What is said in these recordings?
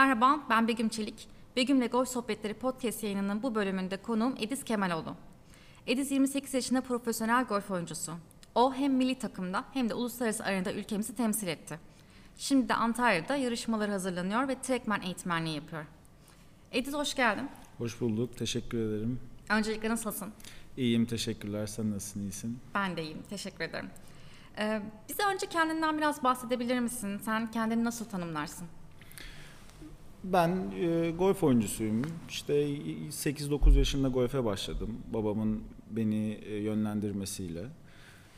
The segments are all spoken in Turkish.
Merhaba, ben Begüm Çelik. Begüm'le Golf Sohbetleri podcast yayınının bu bölümünde konuğum Ediz Kemaloğlu. Ediz 28 yaşında profesyonel golf oyuncusu. O hem milli takımda hem de uluslararası arenada ülkemizi temsil etti. Şimdi de Antalya'da yarışmaları hazırlanıyor ve trackman eğitmenliği yapıyor. Ediz hoş geldin. Hoş bulduk. Teşekkür ederim. Öncelikle nasılsın? İyiyim. Teşekkürler. Sen nasılsın? İyisin. Ben de iyiyim. Teşekkür ederim. Ee, bize önce kendinden biraz bahsedebilir misin? Sen kendini nasıl tanımlarsın? Ben e, golf oyuncusuyum. İşte 8-9 yaşında golfe başladım. Babamın beni e, yönlendirmesiyle.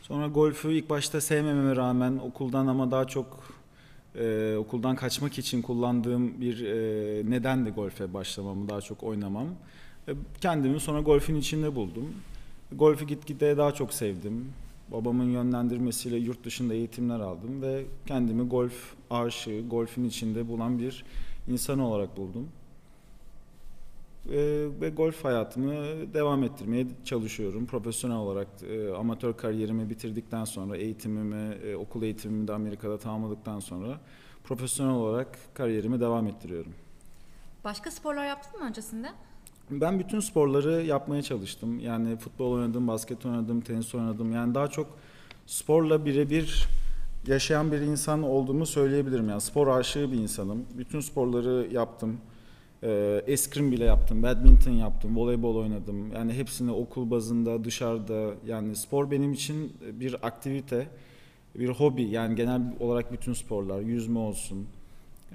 Sonra golfü ilk başta sevmememe rağmen okuldan ama daha çok e, okuldan kaçmak için kullandığım bir e, nedendi golfe başlamamı, daha çok oynamam. E, kendimi sonra golfün içinde buldum. Golfü gitgide daha çok sevdim. Babamın yönlendirmesiyle yurt dışında eğitimler aldım ve kendimi golf aşığı, golfün içinde bulan bir insan olarak buldum. Ee, ve golf hayatımı devam ettirmeye çalışıyorum. Profesyonel olarak e, amatör kariyerimi bitirdikten sonra eğitimimi, e, okul eğitimimi de Amerika'da tamamladıktan sonra profesyonel olarak kariyerimi devam ettiriyorum. Başka sporlar yaptın mı öncesinde? Ben bütün sporları yapmaya çalıştım. Yani futbol oynadım, basket oynadım, tenis oynadım. Yani daha çok sporla birebir yaşayan bir insan olduğumu söyleyebilirim. Yani spor aşığı bir insanım. Bütün sporları yaptım. Ee, eskrim bile yaptım, badminton yaptım, voleybol oynadım. Yani hepsini okul bazında, dışarıda. Yani spor benim için bir aktivite, bir hobi. Yani genel olarak bütün sporlar, yüzme olsun,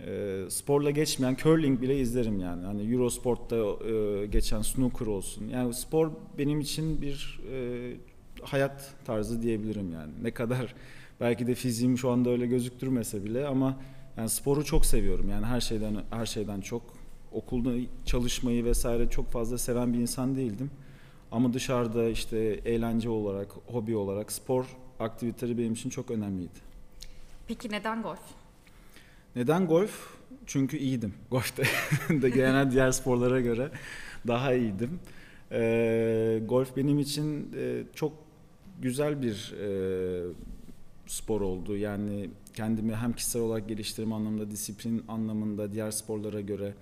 e, sporla geçmeyen curling bile izlerim yani. Hani Eurosport'ta e, geçen snooker olsun. Yani spor benim için bir e, hayat tarzı diyebilirim yani. Ne kadar belki de fiziğim şu anda öyle gözüktürmese bile ama yani sporu çok seviyorum. Yani her şeyden her şeyden çok okulda çalışmayı vesaire çok fazla seven bir insan değildim. Ama dışarıda işte eğlence olarak, hobi olarak spor aktiviteleri benim için çok önemliydi. Peki neden golf? Neden golf? Çünkü iyiydim golfte. de genel diğer sporlara göre daha iyiydim. Ee, golf benim için e, çok güzel bir e, spor oldu. Yani kendimi hem kişisel olarak geliştirme anlamında, disiplin anlamında diğer sporlara göre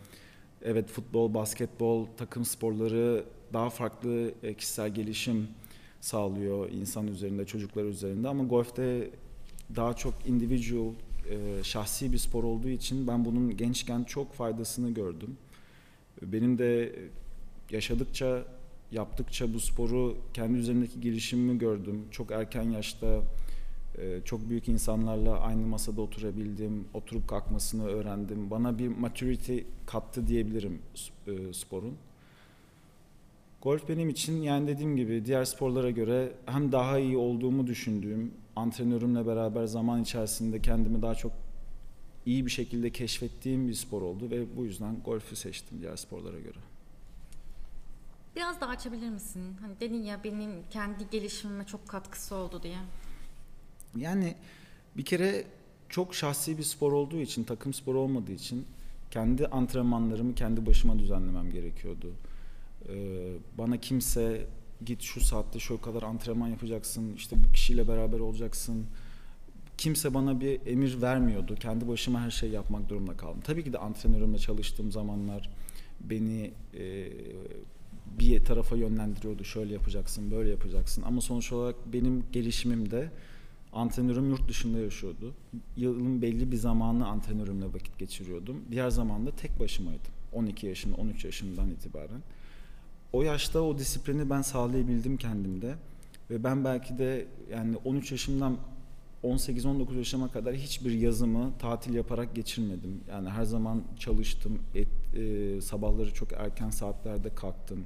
evet futbol, basketbol, takım sporları daha farklı e, kişisel gelişim sağlıyor insan üzerinde, çocuklar üzerinde ama golfte daha çok individual, e, şahsi bir spor olduğu için ben bunun gençken çok faydasını gördüm. Benim de yaşadıkça, yaptıkça bu sporu kendi üzerindeki gelişimimi gördüm. Çok erken yaşta çok büyük insanlarla aynı masada oturabildim, oturup kalkmasını öğrendim. Bana bir maturity kattı diyebilirim e, sporun. Golf benim için yani dediğim gibi diğer sporlara göre hem daha iyi olduğumu düşündüğüm, antrenörümle beraber zaman içerisinde kendimi daha çok iyi bir şekilde keşfettiğim bir spor oldu ve bu yüzden golfü seçtim diğer sporlara göre. Biraz daha açabilir misin? Hani dedin ya benim kendi gelişimime çok katkısı oldu diye. Yani bir kere çok şahsi bir spor olduğu için, takım sporu olmadığı için kendi antrenmanlarımı kendi başıma düzenlemem gerekiyordu. Ee, bana kimse git şu saatte şu kadar antrenman yapacaksın, işte bu kişiyle beraber olacaksın. Kimse bana bir emir vermiyordu. Kendi başıma her şeyi yapmak durumunda kaldım. Tabii ki de antrenörümle çalıştığım zamanlar beni e, bir tarafa yönlendiriyordu. Şöyle yapacaksın, böyle yapacaksın. Ama sonuç olarak benim gelişimimde antrenörüm yurt dışında yaşıyordu. Yılın belli bir zamanı antrenörümle vakit geçiriyordum. Diğer zamanda tek başımaydım. 12 yaşında, 13 yaşından itibaren o yaşta o disiplini ben sağlayabildim kendimde ve ben belki de yani 13 yaşımdan 18-19 yaşıma kadar hiçbir yazımı tatil yaparak geçirmedim. Yani her zaman çalıştım, et, e, sabahları çok erken saatlerde kalktım.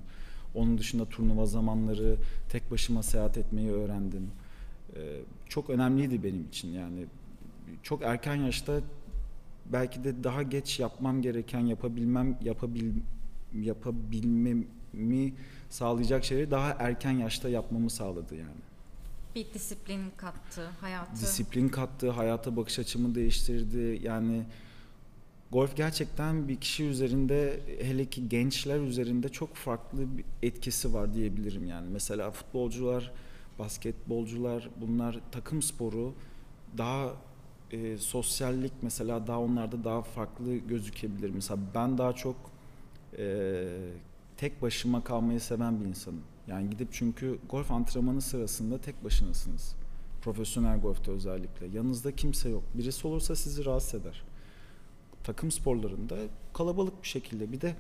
Onun dışında turnuva zamanları tek başıma seyahat etmeyi öğrendim. E, çok önemliydi benim için yani. Çok erken yaşta belki de daha geç yapmam gereken, yapabilmem, yapabil, yapabilmem mi sağlayacak şeyleri daha erken yaşta yapmamı sağladı yani. Bir disiplin kattı hayatı. Disiplin kattı, hayata bakış açımı değiştirdi. Yani golf gerçekten bir kişi üzerinde hele ki gençler üzerinde çok farklı bir etkisi var diyebilirim yani. Mesela futbolcular, basketbolcular bunlar takım sporu daha e, sosyallik mesela daha onlarda daha farklı gözükebilir. Mesela ben daha çok e, tek başıma kalmayı seven bir insanım. Yani gidip çünkü golf antrenmanı sırasında tek başınasınız. Profesyonel golfte özellikle. Yanınızda kimse yok. Birisi olursa sizi rahatsız eder. Takım sporlarında kalabalık bir şekilde. Bir de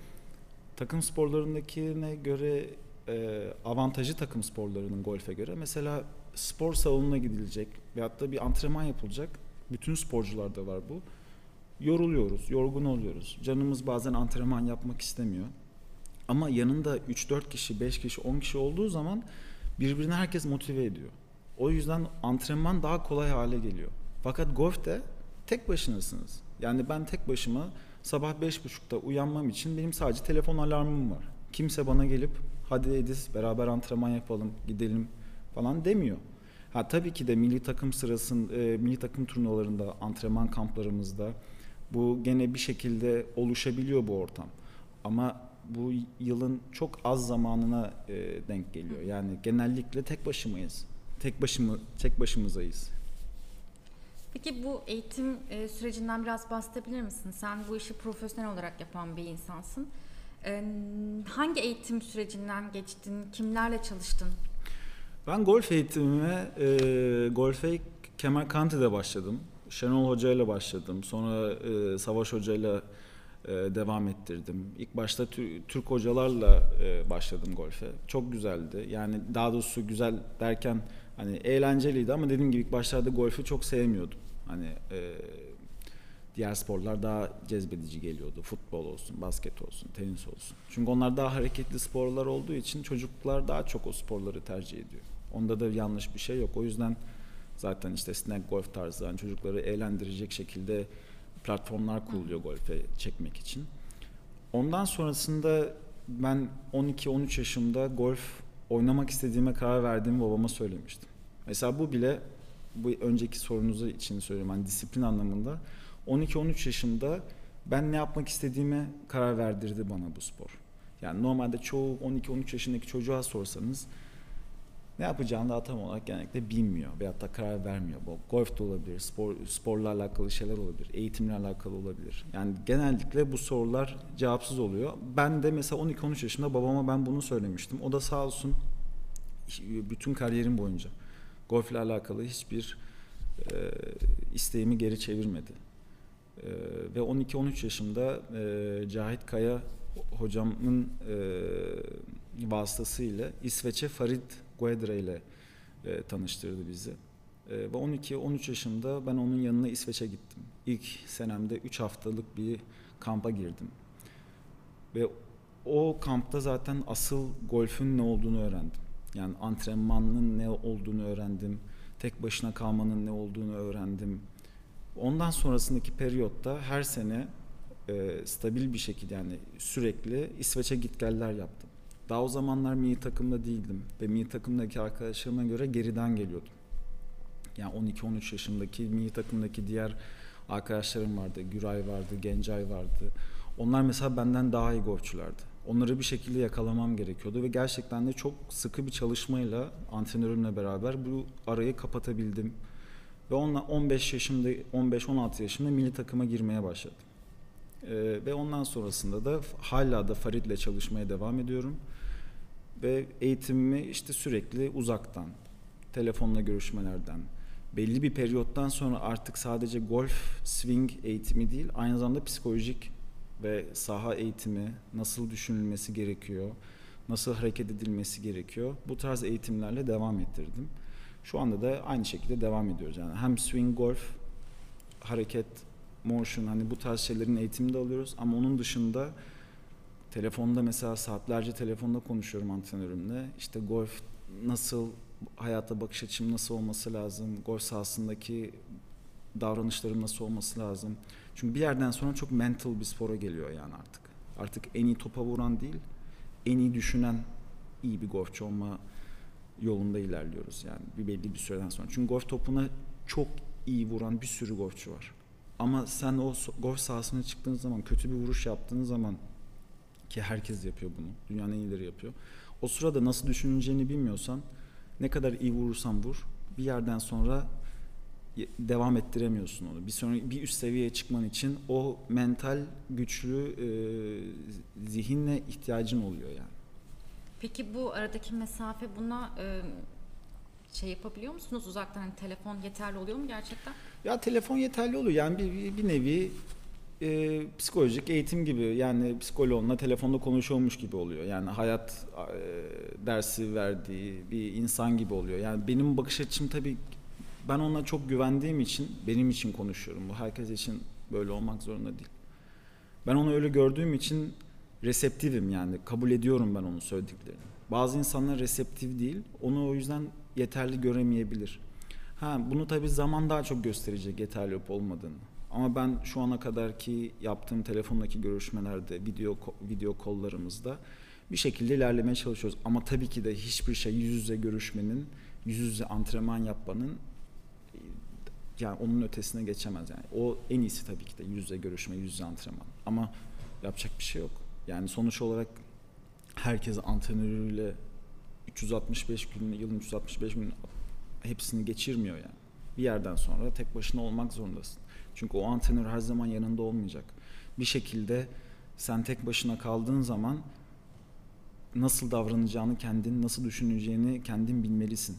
takım sporlarındakine göre e, avantajı takım sporlarının golfe göre. Mesela spor salonuna gidilecek veyahut da bir antrenman yapılacak. Bütün sporcularda var bu. Yoruluyoruz, yorgun oluyoruz. Canımız bazen antrenman yapmak istemiyor. Ama yanında 3-4 kişi, 5 kişi, 10 kişi olduğu zaman birbirine herkes motive ediyor. O yüzden antrenman daha kolay hale geliyor. Fakat golfte tek başınasınız. Yani ben tek başıma sabah 5.30'da uyanmam için benim sadece telefon alarmım var. Kimse bana gelip hadi Edis beraber antrenman yapalım, gidelim falan demiyor. Ha tabii ki de milli takım sırasında, e, milli takım turnuvalarında, antrenman kamplarımızda bu gene bir şekilde oluşabiliyor bu ortam. Ama bu yılın çok az zamanına e, denk geliyor. Yani genellikle tek başımayız. Tek başımı tek başımızayız. Peki bu eğitim e, sürecinden biraz bahsedebilir misin? Sen bu işi profesyonel olarak yapan bir insansın. E, hangi eğitim sürecinden geçtin? Kimlerle çalıştın? Ben golf eğitimime e, golfe Kemerkanti'de başladım. Şenol Hoca ile başladım. Sonra e, Savaş Hoca ile e, devam ettirdim. İlk başta Türk hocalarla e, başladım golfe. Çok güzeldi. Yani daha doğrusu güzel derken hani eğlenceliydi ama dediğim gibi ilk başlarda golfü çok sevmiyordum. Hani e, diğer sporlar daha cezbedici geliyordu. Futbol olsun, basket olsun, tenis olsun. Çünkü onlar daha hareketli sporlar olduğu için çocuklar daha çok o sporları tercih ediyor. Onda da yanlış bir şey yok. O yüzden zaten işte snack golf tarzı yani çocukları eğlendirecek şekilde platformlar kuruluyor golfe çekmek için. Ondan sonrasında ben 12-13 yaşımda golf oynamak istediğime karar verdiğimi babama söylemiştim. Mesela bu bile bu önceki sorunuzu için söylüyorum. Yani disiplin anlamında 12-13 yaşımda ben ne yapmak istediğime karar verdirdi bana bu spor. Yani normalde çoğu 12-13 yaşındaki çocuğa sorsanız ne yapacağını daha tam olarak genellikle bilmiyor veyahut da karar vermiyor. Bu golf de olabilir, spor, sporla alakalı şeyler olabilir, eğitimle alakalı olabilir. Yani genellikle bu sorular cevapsız oluyor. Ben de mesela 12-13 yaşında babama ben bunu söylemiştim. O da sağ olsun bütün kariyerim boyunca golfle alakalı hiçbir e, isteğimi geri çevirmedi. E, ve 12-13 yaşında e, Cahit Kaya hocamın e, vasıtasıyla İsveç'e Farid Guedra ile e, tanıştırdı bizi. E, ve 12-13 yaşında ben onun yanına İsveç'e gittim. İlk senemde 3 haftalık bir kampa girdim. Ve o kampta zaten asıl golfün ne olduğunu öğrendim. Yani antrenmanın ne olduğunu öğrendim. Tek başına kalmanın ne olduğunu öğrendim. Ondan sonrasındaki periyotta her sene e, stabil bir şekilde yani sürekli İsveç'e gitgeller yaptım. Daha o zamanlar milli takımda değildim ve milli takımdaki arkadaşlarıma göre geriden geliyordum. Yani 12-13 yaşındaki milli takımdaki diğer arkadaşlarım vardı. Güray vardı, Gencay vardı. Onlar mesela benden daha iyi golfçülerdi. Onları bir şekilde yakalamam gerekiyordu ve gerçekten de çok sıkı bir çalışmayla antrenörümle beraber bu arayı kapatabildim. Ve onunla 15 yaşımda 15-16 yaşımda milli takıma girmeye başladım. Ee, ve ondan sonrasında da hala da Farid'le çalışmaya devam ediyorum. Ve eğitimimi işte sürekli uzaktan, telefonla görüşmelerden, belli bir periyottan sonra artık sadece golf swing eğitimi değil, aynı zamanda psikolojik ve saha eğitimi nasıl düşünülmesi gerekiyor, nasıl hareket edilmesi gerekiyor. Bu tarz eğitimlerle devam ettirdim. Şu anda da aynı şekilde devam ediyoruz. Yani hem swing golf, hareket, motion hani bu tarz şeylerin eğitimini de alıyoruz ama onun dışında telefonda mesela saatlerce telefonda konuşuyorum antrenörümle. İşte golf nasıl hayata bakış açım nasıl olması lazım, golf sahasındaki davranışlarım nasıl olması lazım. Çünkü bir yerden sonra çok mental bir spora geliyor yani artık. Artık en iyi topa vuran değil, en iyi düşünen iyi bir golfçu olma yolunda ilerliyoruz yani bir belli bir süreden sonra. Çünkü golf topuna çok iyi vuran bir sürü golfçu var. Ama sen o golf sahasına çıktığın zaman kötü bir vuruş yaptığın zaman ki herkes yapıyor bunu. Dünyanın en iyileri yapıyor. O sırada nasıl düşüneceğini bilmiyorsan ne kadar iyi vurursan vur bir yerden sonra devam ettiremiyorsun onu. Bir sonra bir üst seviyeye çıkman için o mental güçlü e, zihinle ihtiyacın oluyor yani. Peki bu aradaki mesafe buna e, şey yapabiliyor musunuz? Uzaktan hani telefon yeterli oluyor mu gerçekten? Ya telefon yeterli oluyor. Yani bir, bir, nevi e, psikolojik eğitim gibi. Yani psikoloğunla telefonda konuşuyormuş gibi oluyor. Yani hayat e, dersi verdiği bir insan gibi oluyor. Yani benim bakış açım tabii ben ona çok güvendiğim için benim için konuşuyorum. Bu herkes için böyle olmak zorunda değil. Ben onu öyle gördüğüm için reseptifim yani kabul ediyorum ben onun söylediklerini. Bazı insanlar reseptif değil. Onu o yüzden yeterli göremeyebilir. Ha bunu tabii zaman daha çok gösterecek yeterli olup olmadığını. Ama ben şu ana kadar ki yaptığım telefondaki görüşmelerde, video video kollarımızda bir şekilde ilerlemeye çalışıyoruz. Ama tabii ki de hiçbir şey yüz yüze görüşmenin, yüz yüze antrenman yapmanın yani onun ötesine geçemez yani. O en iyisi tabii ki de yüz yüze görüşme, yüz yüze antrenman. Ama yapacak bir şey yok. Yani sonuç olarak herkes antrenörüyle 365 gün, yılın 365 gün hepsini geçirmiyor yani. Bir yerden sonra tek başına olmak zorundasın. Çünkü o antrenör her zaman yanında olmayacak. Bir şekilde sen tek başına kaldığın zaman nasıl davranacağını kendin, nasıl düşüneceğini kendin bilmelisin.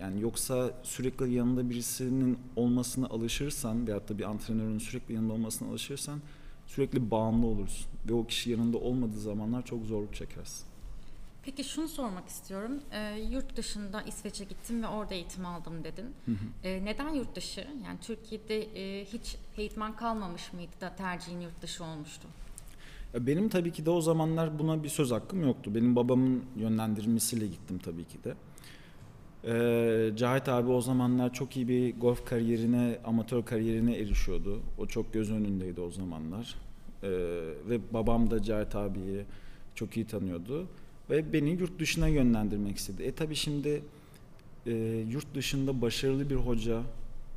Yani yoksa sürekli yanında birisinin olmasına alışırsan veyahut da bir antrenörün sürekli yanında olmasına alışırsan sürekli bağımlı olursun. Ve o kişi yanında olmadığı zamanlar çok zorluk çekersin. Peki şunu sormak istiyorum. E, yurt dışında İsveç'e gittim ve orada eğitim aldım dedin. Hı hı. E, neden yurt dışı? Yani Türkiye'de e, hiç eğitmen kalmamış mıydı da tercihin yurt dışı olmuştu? Ya Benim tabii ki de o zamanlar buna bir söz hakkım yoktu. Benim babamın yönlendirmesiyle gittim tabii ki de. Ee, Cahit abi o zamanlar çok iyi bir golf kariyerine, amatör kariyerine erişiyordu. O çok göz önündeydi o zamanlar. Ee, ve babam da Cahit abiyi çok iyi tanıyordu. Ve beni yurt dışına yönlendirmek istedi. E tabii şimdi e, yurt dışında başarılı bir hoca,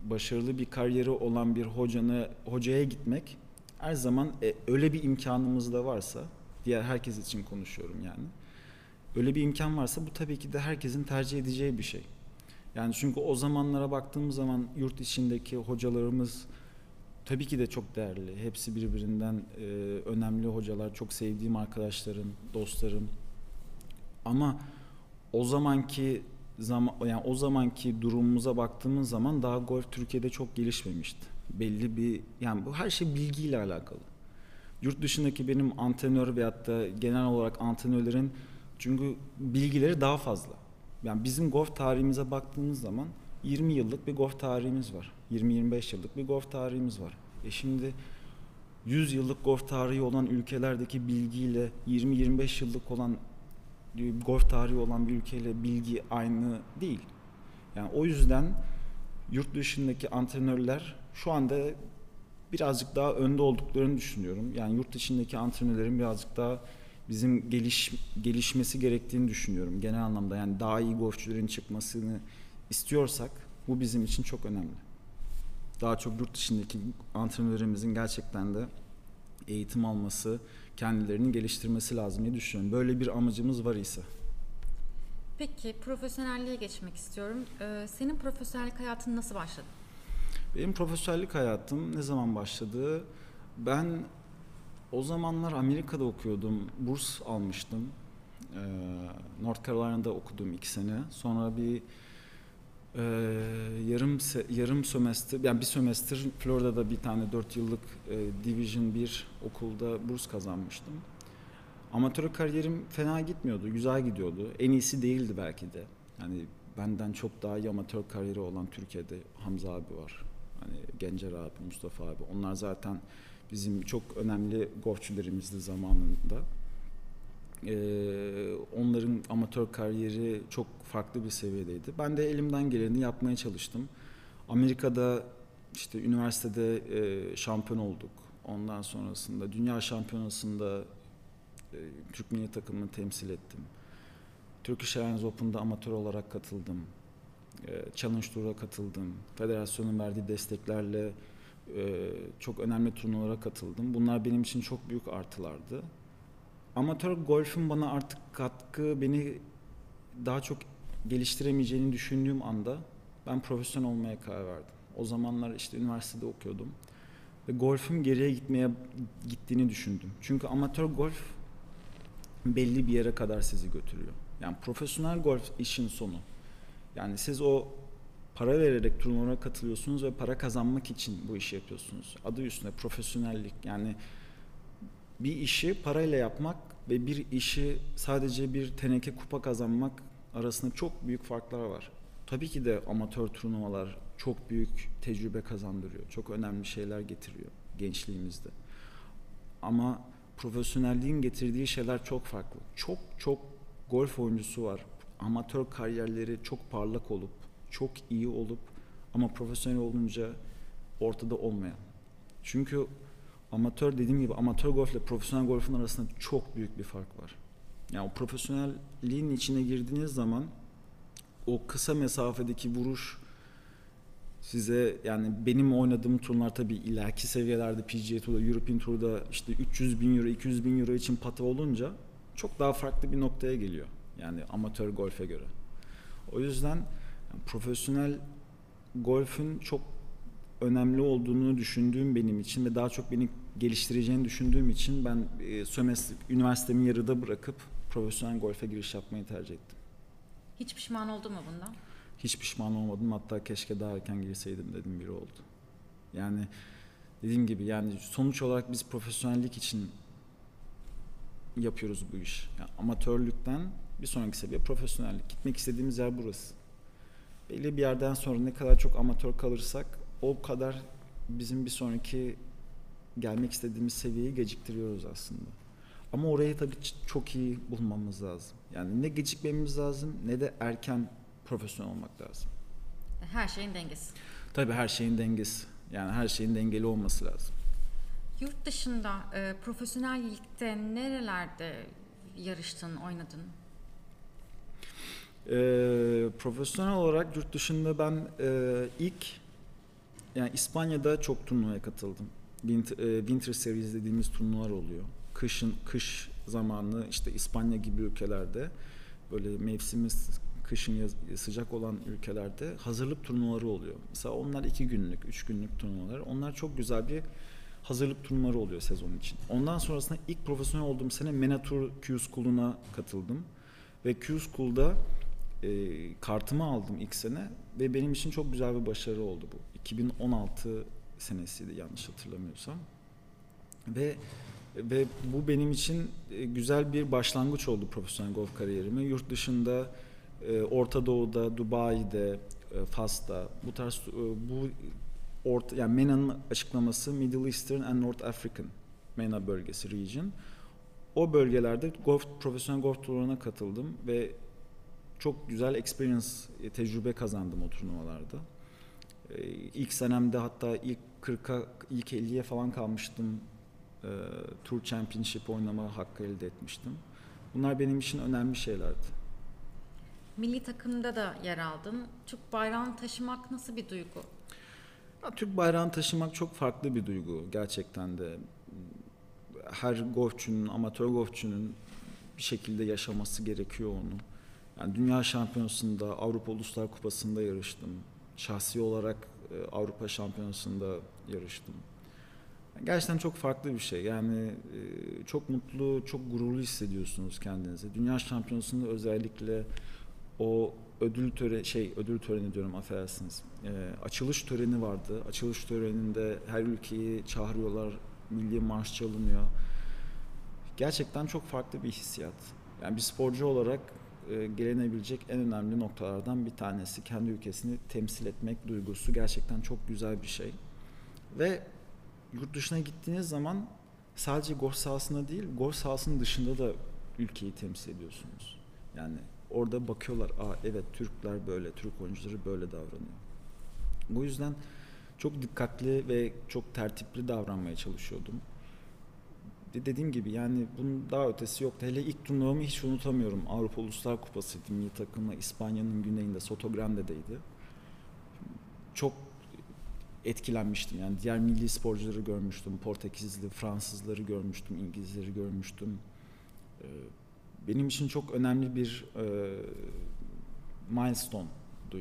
başarılı bir kariyeri olan bir hocanı hocaya gitmek her zaman e, öyle bir imkanımız da varsa diğer herkes için konuşuyorum yani. Öyle bir imkan varsa bu tabii ki de herkesin tercih edeceği bir şey. Yani çünkü o zamanlara baktığımız zaman yurt içindeki hocalarımız tabii ki de çok değerli. Hepsi birbirinden e, önemli hocalar, çok sevdiğim arkadaşlarım, dostlarım. Ama o zamanki zaman yani o zamanki durumumuza baktığımız zaman daha golf Türkiye'de çok gelişmemişti. Belli bir yani bu her şey bilgiyle alakalı. Yurt dışındaki benim antrenör veyahut da genel olarak antrenörlerin çünkü bilgileri daha fazla. Yani bizim golf tarihimize baktığımız zaman 20 yıllık bir golf tarihimiz var. 20-25 yıllık bir golf tarihimiz var. E şimdi 100 yıllık golf tarihi olan ülkelerdeki bilgiyle 20-25 yıllık olan golf tarihi olan bir ülkeyle bilgi aynı değil. Yani o yüzden yurt dışındaki antrenörler şu anda birazcık daha önde olduklarını düşünüyorum. Yani yurt dışındaki antrenörlerin birazcık daha bizim geliş, gelişmesi gerektiğini düşünüyorum. Genel anlamda yani daha iyi golfçülerin çıkmasını istiyorsak bu bizim için çok önemli. Daha çok yurt dışındaki antrenörlerimizin gerçekten de eğitim alması, kendilerini geliştirmesi lazım diye düşünüyorum. Böyle bir amacımız var ise. Peki profesyonelliğe geçmek istiyorum. Ee, senin profesyonellik hayatın nasıl başladı? Benim profesyonellik hayatım ne zaman başladı? Ben o zamanlar Amerika'da okuyordum. Burs almıştım. Ee, North Carolina'da okudum iki sene. Sonra bir e, yarım yarım sömestr, yani bir sömestr Florida'da bir tane dört yıllık e, Division 1 okulda burs kazanmıştım. Amatör kariyerim fena gitmiyordu, güzel gidiyordu. En iyisi değildi belki de. Yani benden çok daha iyi amatör kariyeri olan Türkiye'de Hamza abi var. Hani Gencer abi, Mustafa abi. Onlar zaten bizim çok önemli golfçülerimizdi zamanında. Ee, onların amatör kariyeri çok farklı bir seviyedeydi. Ben de elimden geleni yapmaya çalıştım. Amerika'da işte üniversitede e, şampiyon olduk. Ondan sonrasında dünya şampiyonasında e, Türk milli takımını temsil ettim. Turkish Airlines Open'da amatör olarak katıldım. E, Challenge Tour'a katıldım. Federasyonun verdiği desteklerle çok önemli turnuvalara katıldım. Bunlar benim için çok büyük artılardı. Amatör golfün bana artık katkı, beni daha çok geliştiremeyeceğini düşündüğüm anda ben profesyonel olmaya karar verdim. O zamanlar işte üniversitede okuyordum. Ve golfün geriye gitmeye gittiğini düşündüm. Çünkü amatör golf belli bir yere kadar sizi götürüyor. Yani profesyonel golf işin sonu. Yani siz o para vererek turnuvalara katılıyorsunuz ve para kazanmak için bu işi yapıyorsunuz. Adı üstünde profesyonellik. Yani bir işi parayla yapmak ve bir işi sadece bir teneke kupa kazanmak arasında çok büyük farklar var. Tabii ki de amatör turnuvalar çok büyük tecrübe kazandırıyor. Çok önemli şeyler getiriyor gençliğimizde. Ama profesyonelliğin getirdiği şeyler çok farklı. Çok çok golf oyuncusu var. Amatör kariyerleri çok parlak olup, çok iyi olup ama profesyonel olunca ortada olmayan. Çünkü amatör dediğim gibi amatör golf ile profesyonel golfün arasında çok büyük bir fark var. Yani o profesyonelliğin içine girdiğiniz zaman o kısa mesafedeki vuruş size yani benim oynadığım turnuvar tabii ileriki seviyelerde PGA Tour'da, European Tour'da işte 300 bin euro, 200 bin euro için pata olunca çok daha farklı bir noktaya geliyor. Yani amatör golfe göre. O yüzden yani profesyonel golfün çok önemli olduğunu düşündüğüm benim için ve daha çok beni geliştireceğini düşündüğüm için ben e, sömestr, üniversitemi yarıda bırakıp profesyonel golfe giriş yapmayı tercih ettim. Hiç pişman oldun mu bundan? Hiç pişman olmadım. Hatta keşke daha erken girseydim dedim biri oldu. Yani dediğim gibi yani sonuç olarak biz profesyonellik için yapıyoruz bu iş. Yani amatörlükten bir sonraki seviye profesyonellik. Gitmek istediğimiz yer burası. Belli bir yerden sonra ne kadar çok amatör kalırsak o kadar bizim bir sonraki gelmek istediğimiz seviyeyi geciktiriyoruz aslında. Ama orayı tabii çok iyi bulmamız lazım. Yani ne gecikmemiz lazım ne de erken profesyonel olmak lazım. Her şeyin dengesi. Tabii her şeyin dengesi. Yani her şeyin dengeli olması lazım. Yurt dışında e, profesyonel ligde nerelerde yarıştın, oynadın? E, profesyonel olarak yurt dışında ben e, ilk yani İspanya'da çok turnuvaya katıldım. Winter, e, Winter Series dediğimiz turnuvalar oluyor. Kışın kış zamanı işte İspanya gibi ülkelerde böyle mevsimiz kışın yaz, sıcak olan ülkelerde hazırlık turnuvaları oluyor. Mesela onlar iki günlük, üç günlük turnuvalar. Onlar çok güzel bir hazırlık turnuvaları oluyor sezon için. Ondan sonrasında ilk profesyonel olduğum sene Menatur Q School'una katıldım. Ve Q School'da e, kartımı aldım ilk sene ve benim için çok güzel bir başarı oldu bu. 2016 senesiydi yanlış hatırlamıyorsam. Ve ve bu benim için e, güzel bir başlangıç oldu profesyonel golf kariyerime. Yurt dışında e, Orta Doğu'da, Dubai'de, e, Fas'ta bu tarz bu orta yani MENA'nın açıklaması Middle Eastern and North African MENA bölgesi region. O bölgelerde golf profesyonel golf turlarına katıldım ve çok güzel experience tecrübe kazandım o turnuvalarda. İlk senemde hatta ilk 40'a ilk 50'ye falan kalmıştım e, Tour Championship oynama hakkı elde etmiştim. Bunlar benim için önemli şeylerdi. Milli takımda da yer aldın. Türk bayrağını taşımak nasıl bir duygu? Ya, Türk bayrağını taşımak çok farklı bir duygu gerçekten de. Her golfçünün, amatör golfçünün bir şekilde yaşaması gerekiyor onu. Yani Dünya Şampiyonası'nda, Avrupa Uluslar Kupası'nda yarıştım. Şahsi olarak e, Avrupa Şampiyonası'nda yarıştım. Gerçekten çok farklı bir şey. Yani e, çok mutlu, çok gururlu hissediyorsunuz kendinizi. Dünya Şampiyonası'nda özellikle o ödül töre şey ödül töreni diyorum affedersiniz. E, açılış töreni vardı. Açılış töreninde her ülkeyi çağırıyorlar. Milli marş çalınıyor. Gerçekten çok farklı bir hissiyat. Yani bir sporcu olarak e, gelenebilecek en önemli noktalardan bir tanesi kendi ülkesini temsil etmek duygusu gerçekten çok güzel bir şey. Ve yurt dışına gittiğiniz zaman sadece golf sahasında değil, golf sahasının dışında da ülkeyi temsil ediyorsunuz. Yani orada bakıyorlar, aa evet Türkler böyle, Türk oyuncuları böyle davranıyor. Bu yüzden çok dikkatli ve çok tertipli davranmaya çalışıyordum. Dediğim gibi yani bunun daha ötesi yoktu. Hele ilk turnuvamı hiç unutamıyorum. Avrupa Uluslar Kupası'ydı milli takımla İspanya'nın güneyinde Soto Grande'deydi. Çok etkilenmiştim. Yani diğer milli sporcuları görmüştüm. Portekizli, Fransızları görmüştüm, İngilizleri görmüştüm. Benim için çok önemli bir milestone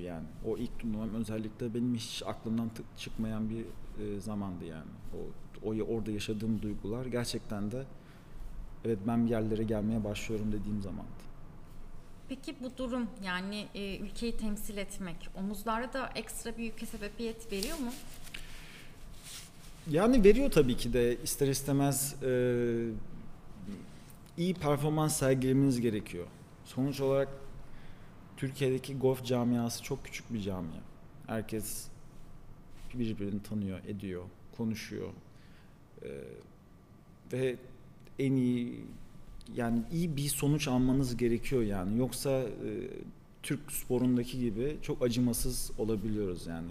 yani. O ilk turnuvam özellikle benim hiç aklımdan çıkmayan bir e, zamandı yani. O, o orada yaşadığım duygular gerçekten de evet ben bir yerlere gelmeye başlıyorum dediğim zamandı. Peki bu durum yani e, ülkeyi temsil etmek omuzlara da ekstra bir yüke sebebiyet veriyor mu? Yani veriyor tabii ki de ister istemez e, iyi performans sergilemeniz gerekiyor. Sonuç olarak Türkiye'deki golf camiası çok küçük bir camia. Herkes birbirini tanıyor, ediyor, konuşuyor. E, ve en iyi yani iyi bir sonuç almanız gerekiyor yani. Yoksa e, Türk sporundaki gibi çok acımasız olabiliyoruz yani.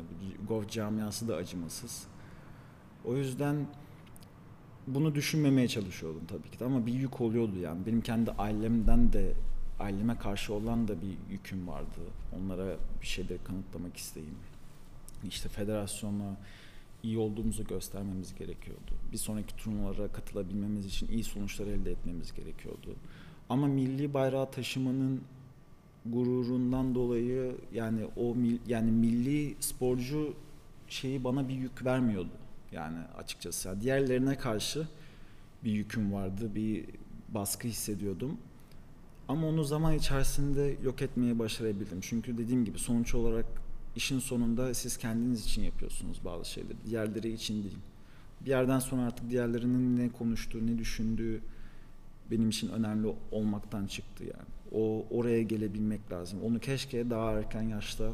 Golf camiası da acımasız. O yüzden bunu düşünmemeye çalışıyordum tabii ki de ama bir yük oluyordu yani. Benim kendi ailemden de aileme karşı olan da bir yüküm vardı. Onlara bir şeyleri kanıtlamak isteğim. İşte federasyona iyi olduğumuzu göstermemiz gerekiyordu. Bir sonraki turnuvalara katılabilmemiz için iyi sonuçlar elde etmemiz gerekiyordu. Ama milli bayrağı taşımanın gururundan dolayı yani o yani milli sporcu şeyi bana bir yük vermiyordu. Yani açıkçası yani diğerlerine karşı bir yüküm vardı, bir baskı hissediyordum. Ama onu zaman içerisinde yok etmeye başarabildim. Çünkü dediğim gibi sonuç olarak işin sonunda siz kendiniz için yapıyorsunuz bazı şeyleri. Diğerleri için değil. Bir yerden sonra artık diğerlerinin ne konuştuğu, ne düşündüğü benim için önemli olmaktan çıktı yani. O oraya gelebilmek lazım. Onu keşke daha erken yaşta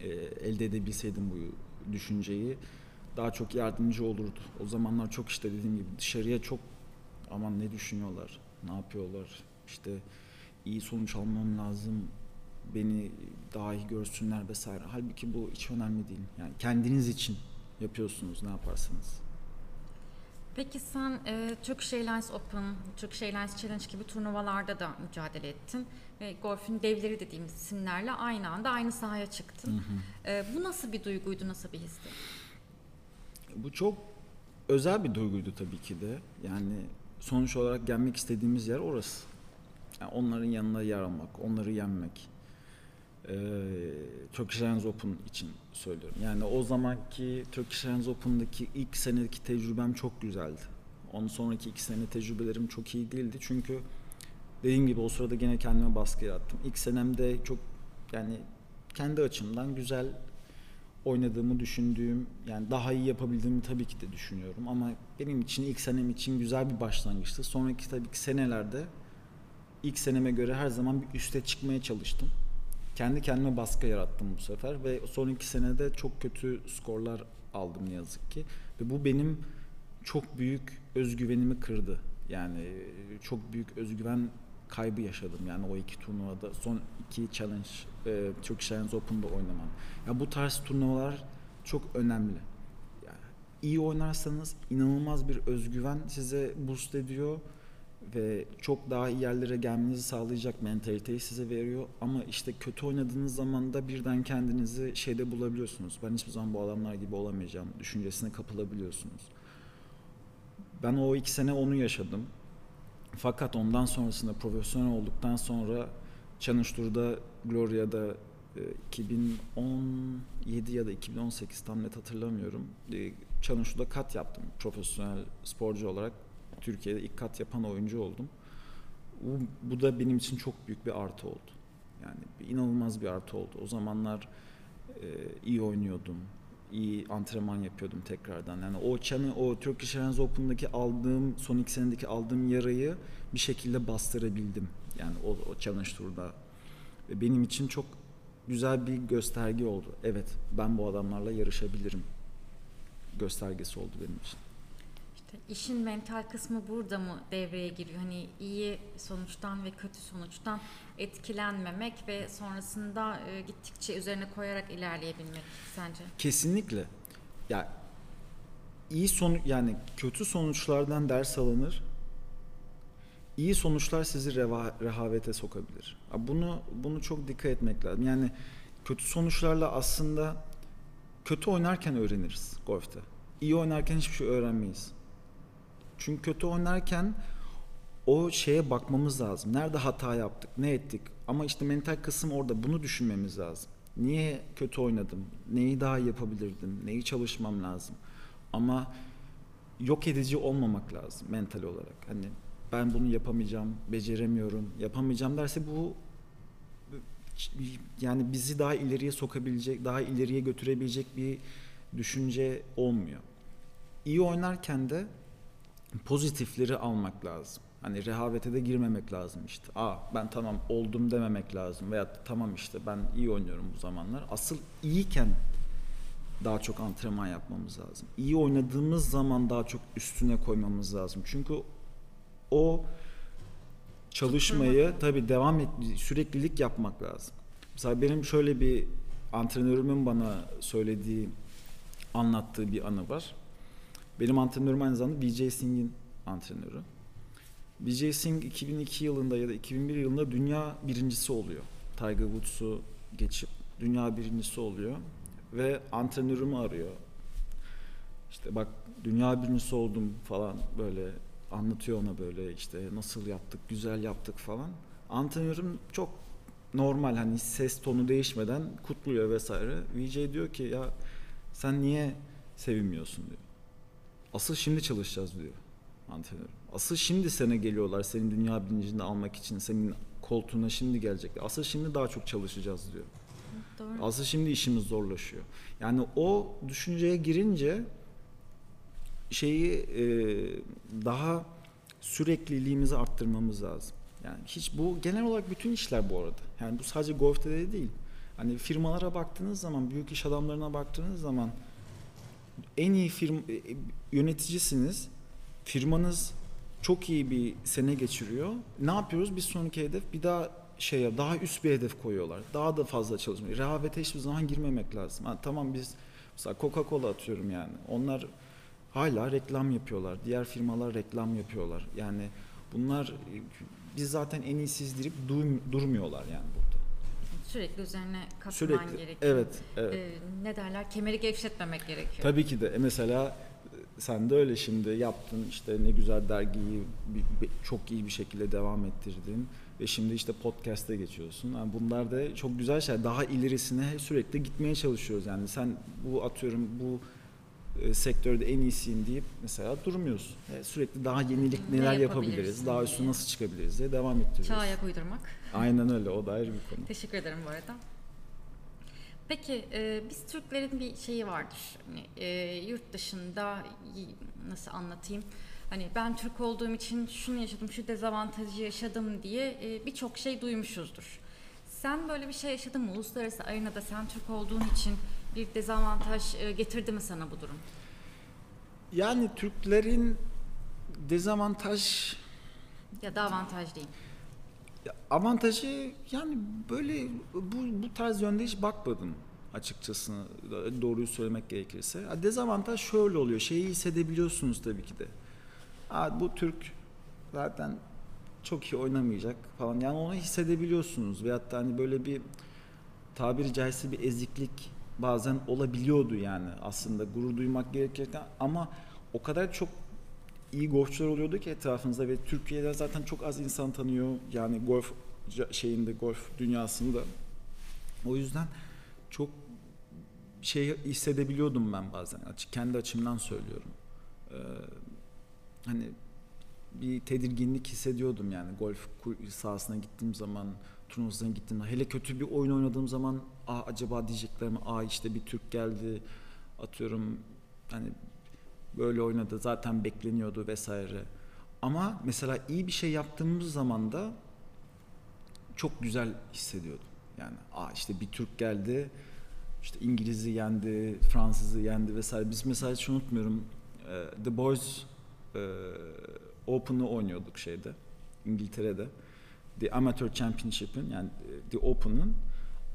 e, elde edebilseydim bu düşünceyi daha çok yardımcı olurdu. O zamanlar çok işte dediğim gibi dışarıya çok aman ne düşünüyorlar, ne yapıyorlar, işte iyi sonuç almam lazım, beni daha iyi görsünler vesaire. Halbuki bu hiç önemli değil. Yani kendiniz için yapıyorsunuz ne yaparsanız. Peki sen e, Turkish Airlines Open, Turkish Airlines Challenge gibi turnuvalarda da mücadele ettin. Ve golfün devleri dediğimiz isimlerle aynı anda aynı sahaya çıktın. Hı hı. E, bu nasıl bir duyguydu, nasıl bir histi? Bu çok özel bir duyguydu tabii ki de. Yani sonuç olarak gelmek istediğimiz yer orası. Yani onların yanına yer almak, onları yenmek. Ee, Turkish Airlines Open için söylüyorum. Yani o zamanki Turkish Airlines Open'daki ilk senedeki tecrübem çok güzeldi. Ondan sonraki iki sene tecrübelerim çok iyi değildi. Çünkü dediğim gibi o sırada gene kendime baskı yarattım. İlk senemde çok yani kendi açımdan güzel oynadığımı düşündüğüm yani daha iyi yapabildiğimi tabii ki de düşünüyorum ama benim için ilk senem için güzel bir başlangıçtı. Sonraki tabii ki senelerde ilk seneme göre her zaman bir üste çıkmaya çalıştım. Kendi kendime baskı yarattım bu sefer ve sonraki senede çok kötü skorlar aldım ne yazık ki ve bu benim çok büyük özgüvenimi kırdı. Yani çok büyük özgüven kaybı yaşadım yani o iki turnuvada son iki challenge e, Turkish Airlines Open'da oynamam. Ya bu tarz turnuvalar çok önemli. Yani iyi oynarsanız inanılmaz bir özgüven size boost ediyor ve çok daha iyi yerlere gelmenizi sağlayacak mentaliteyi size veriyor. Ama işte kötü oynadığınız zaman da birden kendinizi şeyde bulabiliyorsunuz. Ben hiçbir zaman bu adamlar gibi olamayacağım düşüncesine kapılabiliyorsunuz. Ben o iki sene onu yaşadım. Fakat ondan sonrasında profesyonel olduktan sonra Challenge Gloria'da e, 2017 ya da 2018 tam net hatırlamıyorum. E, Challenge kat yaptım profesyonel sporcu olarak. Türkiye'de ilk kat yapan oyuncu oldum. Bu, bu da benim için çok büyük bir artı oldu. Yani inanılmaz bir artı oldu. O zamanlar e, iyi oynuyordum. iyi antrenman yapıyordum tekrardan. Yani o çanı, o Turkish Airlines Open'daki aldığım, son iki senedeki aldığım yarayı bir şekilde bastırabildim. Yani o, o Challenge Tour'da. Ve benim için çok güzel bir gösterge oldu. Evet, ben bu adamlarla yarışabilirim. Göstergesi oldu benim için. İşte işin mental kısmı burada mı devreye giriyor? Hani iyi sonuçtan ve kötü sonuçtan etkilenmemek ve sonrasında e, gittikçe üzerine koyarak ilerleyebilmek sence? Kesinlikle. Ya iyi sonu yani kötü sonuçlardan ders alınır. İyi sonuçlar sizi reva, rehavete sokabilir. Bunu bunu çok dikkat etmek lazım. Yani kötü sonuçlarla aslında kötü oynarken öğreniriz golfte. İyi oynarken hiçbir şey öğrenmeyiz. Çünkü kötü oynarken o şeye bakmamız lazım. Nerede hata yaptık, ne ettik? Ama işte mental kısım orada. Bunu düşünmemiz lazım. Niye kötü oynadım? Neyi daha yapabilirdim? Neyi çalışmam lazım? Ama yok edici olmamak lazım mental olarak. Hani ben bunu yapamayacağım, beceremiyorum, yapamayacağım derse bu yani bizi daha ileriye sokabilecek, daha ileriye götürebilecek bir düşünce olmuyor. İyi oynarken de pozitifleri almak lazım. Hani rehavete de girmemek lazım işte. Aa ben tamam oldum dememek lazım veya tamam işte ben iyi oynuyorum bu zamanlar. Asıl iyiyken daha çok antrenman yapmamız lazım. İyi oynadığımız zaman daha çok üstüne koymamız lazım. Çünkü o çalışmayı tabii devam et süreklilik yapmak lazım. Mesela benim şöyle bir antrenörümün bana söylediği anlattığı bir anı var. Benim antrenörüm aynı zamanda BJ Singh'in antrenörü. BJ Singh 2002 yılında ya da 2001 yılında dünya birincisi oluyor. Tiger Woods'u geçip dünya birincisi oluyor ve antrenörümü arıyor. İşte bak dünya birincisi oldum falan böyle anlatıyor ona böyle işte nasıl yaptık, güzel yaptık falan. Antrenörüm çok normal hani ses tonu değişmeden kutluyor vesaire. VJ diyor ki ya sen niye sevinmiyorsun diyor. Asıl şimdi çalışacağız diyor antrenör. Asıl şimdi sene geliyorlar senin dünya bilincini almak için. Senin koltuğuna şimdi gelecekler. Asıl şimdi daha çok çalışacağız diyor. Doğru. Asıl şimdi işimiz zorlaşıyor. Yani o düşünceye girince şeyi e, daha sürekliliğimizi arttırmamız lazım. Yani hiç bu genel olarak bütün işler bu arada. Yani bu sadece golfte de değil. Hani firmalara baktığınız zaman, büyük iş adamlarına baktığınız zaman en iyi firm e, yöneticisiniz. Firmanız çok iyi bir sene geçiriyor. Ne yapıyoruz? Bir sonraki hedef bir daha şeye daha üst bir hedef koyuyorlar. Daha da fazla çalışmayı. Rehavete hiçbir zaman girmemek lazım. Ha, tamam biz mesela Coca-Cola atıyorum yani. Onlar hala reklam yapıyorlar. Diğer firmalar reklam yapıyorlar. Yani bunlar biz zaten en iyisiz deyip durmuyorlar yani burada. Sürekli üzerine katman Sürekli. gerekiyor. Evet, evet. Ee, ne derler? Kemeri gevşetmemek gerekiyor. Tabii ki de. E mesela sen de öyle şimdi yaptın işte ne güzel dergiyi çok iyi bir şekilde devam ettirdin ve şimdi işte podcast'e geçiyorsun. Yani bunlar da çok güzel şeyler. Daha ilerisine sürekli gitmeye çalışıyoruz. Yani sen bu atıyorum bu e, sektörde en iyisiyim deyip mesela durmuyorsun. E, sürekli daha yenilik Ne neler yapabilirsin yapabiliriz, daha üstüne nasıl çıkabiliriz diye devam ettiriyoruz. Çağa ayak uydurmak. Aynen öyle. O da ayrı bir konu. Teşekkür ederim bu arada. Peki e, biz Türklerin bir şeyi vardır. Hani, e, yurt dışında nasıl anlatayım? Hani ben Türk olduğum için şunu yaşadım, şu dezavantajı yaşadım diye e, birçok şey duymuşuzdur. Sen böyle bir şey yaşadın mı? Uluslararası arenada sen Türk olduğun için bir dezavantaj e, getirdi mi sana bu durum? Yani Türklerin dezavantaj Ya da avantaj değil. Avantajı yani böyle bu, bu tarz yönde hiç bakmadım açıkçası doğruyu söylemek gerekirse. Dezavantaj şöyle oluyor. Şeyi hissedebiliyorsunuz tabii ki de. Ha, bu Türk zaten çok iyi oynamayacak falan. Yani onu hissedebiliyorsunuz. Veyahut da hani böyle bir tabiri caizse bir eziklik bazen olabiliyordu yani aslında gurur duymak gerekirken ama o kadar çok iyi golfçular oluyordu ki etrafınızda ve Türkiye'de zaten çok az insan tanıyor yani golf şeyinde golf dünyasında. O yüzden çok şey hissedebiliyordum ben bazen açık kendi açımdan söylüyorum. Ee, hani bir tedirginlik hissediyordum yani golf sahasına gittiğim zaman turnuvasına gittiğim hele kötü bir oyun oynadığım zaman Aa, acaba diyecekler mi aa işte bir Türk geldi atıyorum hani böyle oynadı zaten bekleniyordu vesaire. Ama mesela iyi bir şey yaptığımız zaman da çok güzel hissediyordum. Yani aa işte bir Türk geldi, işte İngiliz'i yendi, Fransız'ı yendi vesaire. Biz mesela hiç unutmuyorum e, The Boys e, Open'ı oynuyorduk şeyde, İngiltere'de. The Amateur Championship'in yani e, The Open'ın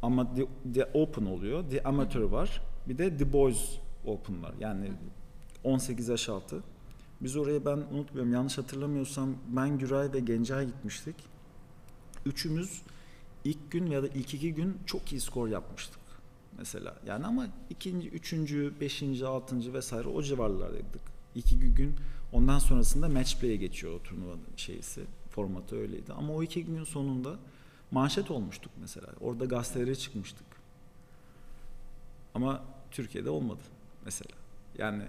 ama The, The Open oluyor, The Amateur var, bir de The Boys Open var. Yani 18 yaş altı. Biz oraya ben unutmuyorum yanlış hatırlamıyorsam ben Güray ve Gencay gitmiştik. Üçümüz ilk gün ya da ilk iki gün çok iyi skor yapmıştık mesela. Yani ama ikinci, üçüncü, beşinci, altıncı vesaire o civarlardaydık. İki gün ondan sonrasında match play'e geçiyor o turnuvanın şeysi. Formatı öyleydi. Ama o iki gün sonunda manşet olmuştuk mesela. Orada gazetelere çıkmıştık. Ama Türkiye'de olmadı mesela. Yani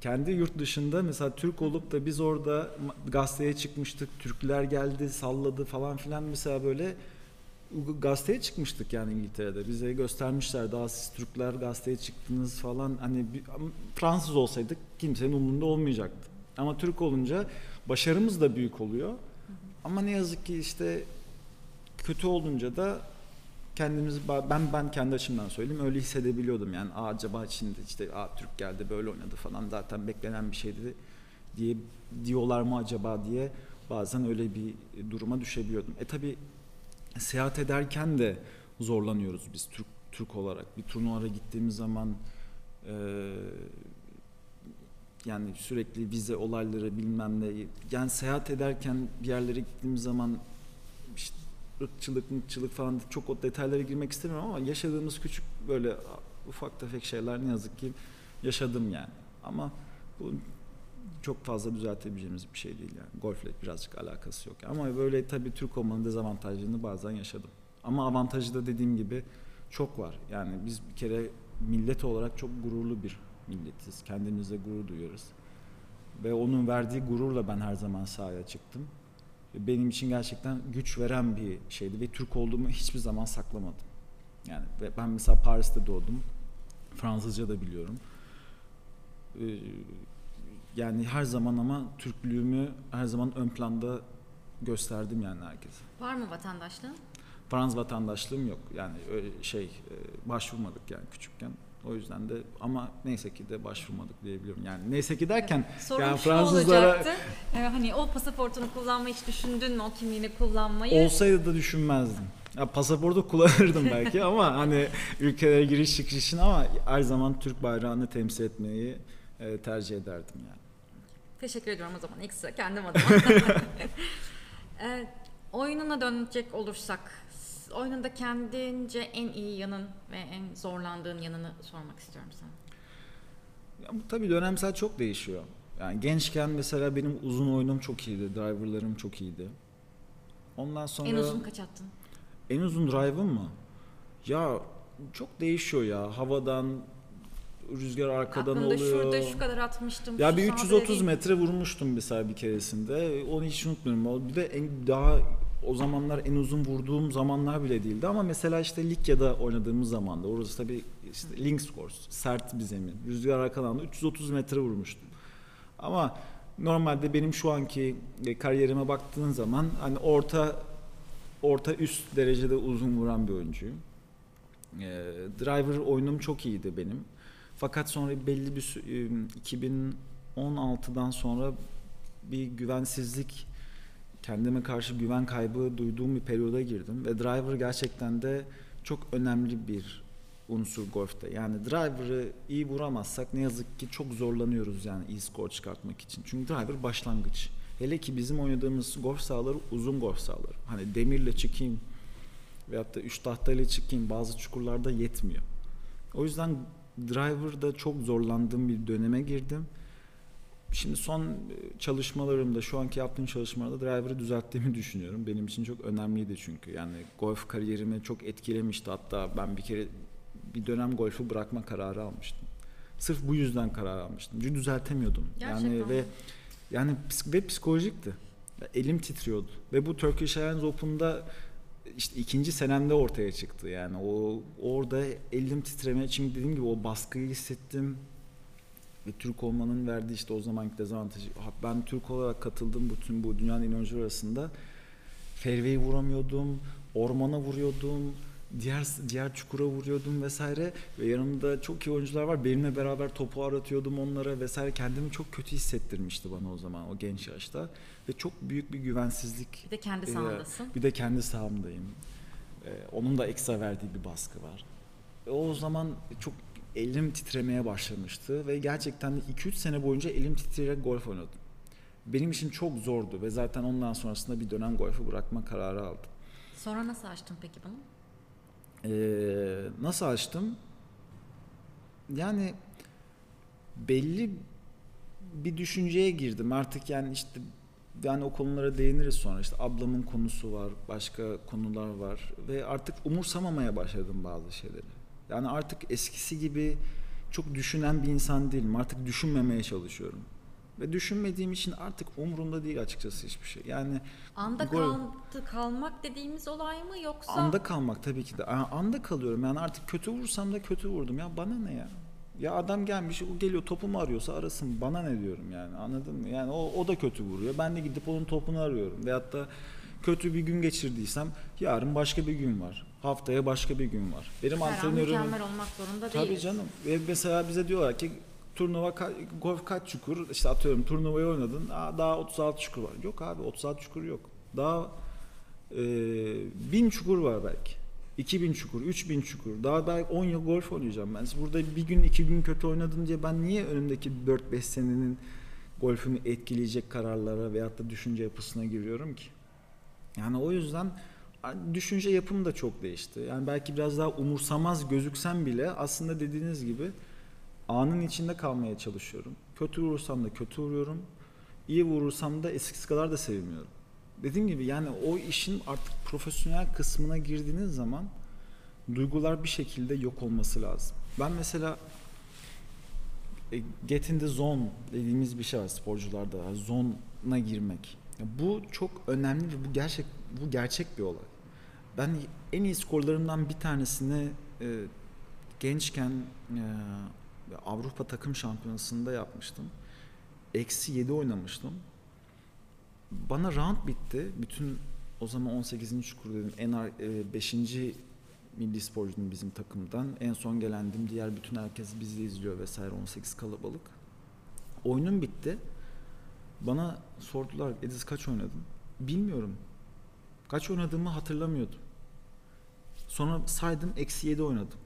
kendi yurt dışında mesela Türk olup da biz orada gazeteye çıkmıştık. Türkler geldi, salladı falan filan mesela böyle gazeteye çıkmıştık yani İngiltere'de. Bize göstermişler daha siz Türkler gazeteye çıktınız falan. Hani bir, Fransız olsaydık kimsenin umurunda olmayacaktı. Ama Türk olunca başarımız da büyük oluyor. Ama ne yazık ki işte kötü olunca da kendimizi ben ben kendi açımdan söyleyeyim öyle hissedebiliyordum yani Aa, acaba şimdi işte Aa, Türk geldi böyle oynadı falan zaten beklenen bir şeydi diye diyorlar mı acaba diye bazen öyle bir duruma düşebiliyordum. E tabi seyahat ederken de zorlanıyoruz biz Türk Türk olarak. Bir turnuvalara gittiğimiz zaman e, yani sürekli vize olayları bilmem ne. Yani seyahat ederken bir yerlere gittiğimiz zaman işte ırkçılık, mıkçılık falan çok o detaylara girmek istemiyorum ama yaşadığımız küçük böyle ufak tefek şeyler ne yazık ki yaşadım yani. Ama bu çok fazla düzeltebileceğimiz bir şey değil yani. Golfle birazcık alakası yok. Ama böyle tabii Türk olmanın dezavantajlarını bazen yaşadım. Ama avantajı da dediğim gibi çok var. Yani biz bir kere millet olarak çok gururlu bir milletiz. Kendimizle gurur duyuyoruz. Ve onun verdiği gururla ben her zaman sahaya çıktım. Benim için gerçekten güç veren bir şeydi ve Türk olduğumu hiçbir zaman saklamadım. Yani ben mesela Paris'te doğdum. Fransızca da biliyorum. Ee, yani her zaman ama Türklüğümü her zaman ön planda gösterdim yani herkese. Var mı vatandaşlığın? Fransız vatandaşlığım yok. Yani öyle şey e, başvurmadık yani küçükken. O yüzden de ama neyse ki de başvurmadık diyebiliyorum. Yani neyse ki derken Sorum yani Fransızlara olacaktı. Ee, hani o pasaportunu kullanmayı hiç düşündün mü? O kimliğini kullanmayı? olsaydı da düşünmezdim. Ya pasaportu kullanırdım belki ama hani ülkelere giriş çıkış için ama her zaman Türk bayrağını temsil etmeyi e, tercih ederdim yani. Teşekkür ediyorum o zaman ekstra kendim adıma. e, oyununa dönecek olursak, oyununda kendince en iyi yanın ve en zorlandığın yanını sormak istiyorum sana. Ya bu tabii dönemsel çok değişiyor. Yani gençken mesela benim uzun oyunum çok iyiydi, driverlarım çok iyiydi. Ondan sonra En uzun kaç attın? en uzun drive'ım mı? Ya çok değişiyor ya. Havadan rüzgar arkadan Aklımda oluyor. şurada şu kadar atmıştım. Ya bir sahada 330 değil. metre vurmuştum mesela bir keresinde. Onu hiç unutmuyorum. Bir de en daha o zamanlar en uzun vurduğum zamanlar bile değildi ama mesela işte Likya'da oynadığımız zaman da orası tabii işte links course, sert bir zemin. Rüzgar arkadan da 330 metre vurmuştum. Ama normalde benim şu anki e, kariyerime baktığın zaman hani orta orta üst derecede uzun vuran bir oyuncuyum. E, driver oyunum çok iyiydi benim. Fakat sonra belli bir sü- e, 2016'dan sonra bir güvensizlik kendime karşı güven kaybı duyduğum bir periyoda girdim ve driver gerçekten de çok önemli bir unsur golfte. Yani driver'ı iyi vuramazsak ne yazık ki çok zorlanıyoruz yani iyi skor çıkartmak için. Çünkü driver başlangıç. Hele ki bizim oynadığımız golf sahaları uzun golf sahaları. Hani demirle çıkayım veyahut da üç tahtayla çıkayım bazı çukurlarda yetmiyor. O yüzden driver'da çok zorlandığım bir döneme girdim. Şimdi son e, çalışmalarımda, şu anki yaptığım çalışmalarda driver'ı düzelttiğimi düşünüyorum. Benim için çok önemliydi çünkü. Yani golf kariyerimi çok etkilemişti. Hatta ben bir kere bir dönem golfü bırakma kararı almıştım. Sırf bu yüzden karar almıştım. Çünkü düzeltemiyordum. Gerçekten yani ve yani ve psikolojikti. Elim titriyordu. Ve bu Turkish Airlines Open'da işte ikinci senemde ortaya çıktı. Yani o orada elim titremeye çünkü dediğim gibi o baskıyı hissettim. Ve Türk olmanın verdiği işte o zamanki dezavantajı. Ben Türk olarak katıldım bütün bu iyi oyuncuları arasında. Fairway'i vuramıyordum, ormana vuruyordum, diğer diğer çukura vuruyordum vesaire ve yanımda çok iyi oyuncular var. Benimle beraber topu aratıyordum onlara vesaire. Kendimi çok kötü hissettirmişti bana o zaman o genç yaşta ve çok büyük bir güvensizlik. Bir de kendi Ee, sahandasın. Bir de kendi sahamdayım. Ee, onun da ekstra verdiği bir baskı var. E, o zaman çok elim titremeye başlamıştı ve gerçekten de 2-3 sene boyunca elim titreyerek golf oynadım. Benim için çok zordu ve zaten ondan sonrasında bir dönem golfü bırakma kararı aldım. Sonra nasıl açtın peki bunu? Ee, nasıl açtım? Yani belli bir düşünceye girdim. Artık yani işte yani o konulara değiniriz sonra. İşte ablamın konusu var, başka konular var ve artık umursamamaya başladım bazı şeyleri. Yani artık eskisi gibi çok düşünen bir insan değilim. Artık düşünmemeye çalışıyorum. Ve düşünmediğim için artık umurumda değil açıkçası hiçbir şey. Yani Anda gol- kaldı, kalmak dediğimiz olay mı yoksa anda kalmak tabii ki de. Anda kalıyorum. Yani artık kötü vursam da kötü vurdum. Ya bana ne ya? Ya adam gelmiş, o geliyor topumu arıyorsa arasın. Bana ne diyorum yani anladın mı? Yani o, o da kötü vuruyor. Ben de gidip onun topunu arıyorum. Veyahut da kötü bir gün geçirdiysem yarın başka bir gün var. Haftaya başka bir gün var. Benim her an antrenörüm... mükemmel olmak zorunda Tabii değiliz. canım. Ve mesela bize diyorlar ki turnuva ka- golf kaç çukur? İşte atıyorum turnuvayı oynadın. Aa, daha 36 çukur var. Yok abi 36 çukur yok. Daha e, 1000 çukur var belki. 2000 çukur, 3000 çukur. Daha belki 10 yıl golf oynayacağım ben. Burada bir gün iki gün kötü oynadın diye ben niye önümdeki 4-5 senenin golfümü etkileyecek kararlara veyahut da düşünce yapısına giriyorum ki? Yani o yüzden düşünce yapım da çok değişti. Yani belki biraz daha umursamaz gözüksem bile aslında dediğiniz gibi anın içinde kalmaya çalışıyorum. Kötü vurursam da kötü vuruyorum. İyi vurursam da eskisi kadar da sevmiyorum. Dediğim gibi yani o işin artık profesyonel kısmına girdiğiniz zaman duygular bir şekilde yok olması lazım. Ben mesela e, get in the zone dediğimiz bir şey var sporcularda. Zone'a girmek. Bu çok önemli ve bu gerçek bu gerçek bir olay. Ben en iyi skorlarımdan bir tanesini e, gençken e, Avrupa takım şampiyonasında yapmıştım. Eksi 7 oynamıştım. Bana round bitti. Bütün o zaman 18. çukur dedim. En 5. milli sporcuydum bizim takımdan. En son gelendim. Diğer bütün herkes bizi izliyor vesaire. 18 kalabalık. Oyunum bitti. Bana sordular Ediz kaç oynadın? Bilmiyorum. Kaç oynadığımı hatırlamıyordum. Sonra saydım eksi 7 oynadım.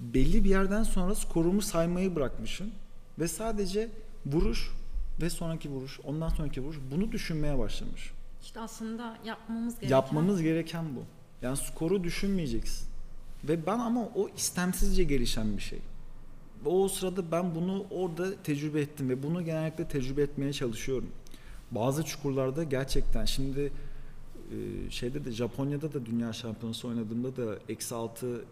Belli bir yerden sonra skorumu saymayı bırakmışım. Ve sadece vuruş ve sonraki vuruş, ondan sonraki vuruş bunu düşünmeye başlamış. İşte aslında yapmamız gereken Yapmamız gereken bu. Yani skoru düşünmeyeceksin. Ve ben ama o istemsizce gelişen bir şey. O sırada ben bunu orada tecrübe ettim ve bunu genellikle tecrübe etmeye çalışıyorum. Bazı çukurlarda gerçekten şimdi şeyde de Japonya'da da dünya şampiyonası oynadığımda da eksi altı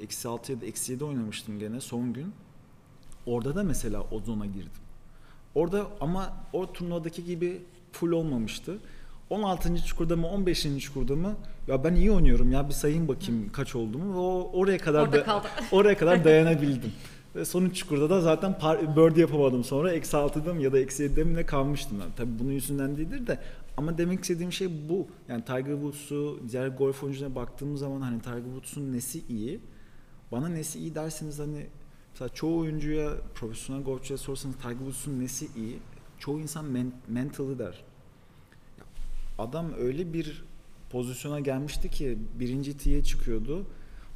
eksi altı ya da eksi yedi oynamıştım gene son gün. Orada da mesela o zona girdim. Orada ama o turnuvadaki gibi full olmamıştı. 16. çukurda mı 15. çukurda mı ya ben iyi oynuyorum ya bir sayayım bakayım kaç oldu mu ve o oraya kadar Orada da, oraya kadar dayanabildim. Ve son üç çukurda da zaten par- birdie yapamadım sonra eksi 6'da mı ya da eksi 7'de mi ne kalmıştım ben. Tabii bunun yüzünden değildir de ama demek istediğim şey bu. Yani Tiger Woods'u diğer golf oyuncularına baktığım zaman hani Tiger Woods'un nesi iyi? Bana nesi iyi derseniz hani mesela çoğu oyuncuya profesyonel golfçuya sorsanız Tiger Woods'un nesi iyi? Çoğu insan men- mentalı der. Adam öyle bir pozisyona gelmişti ki birinci tiye çıkıyordu.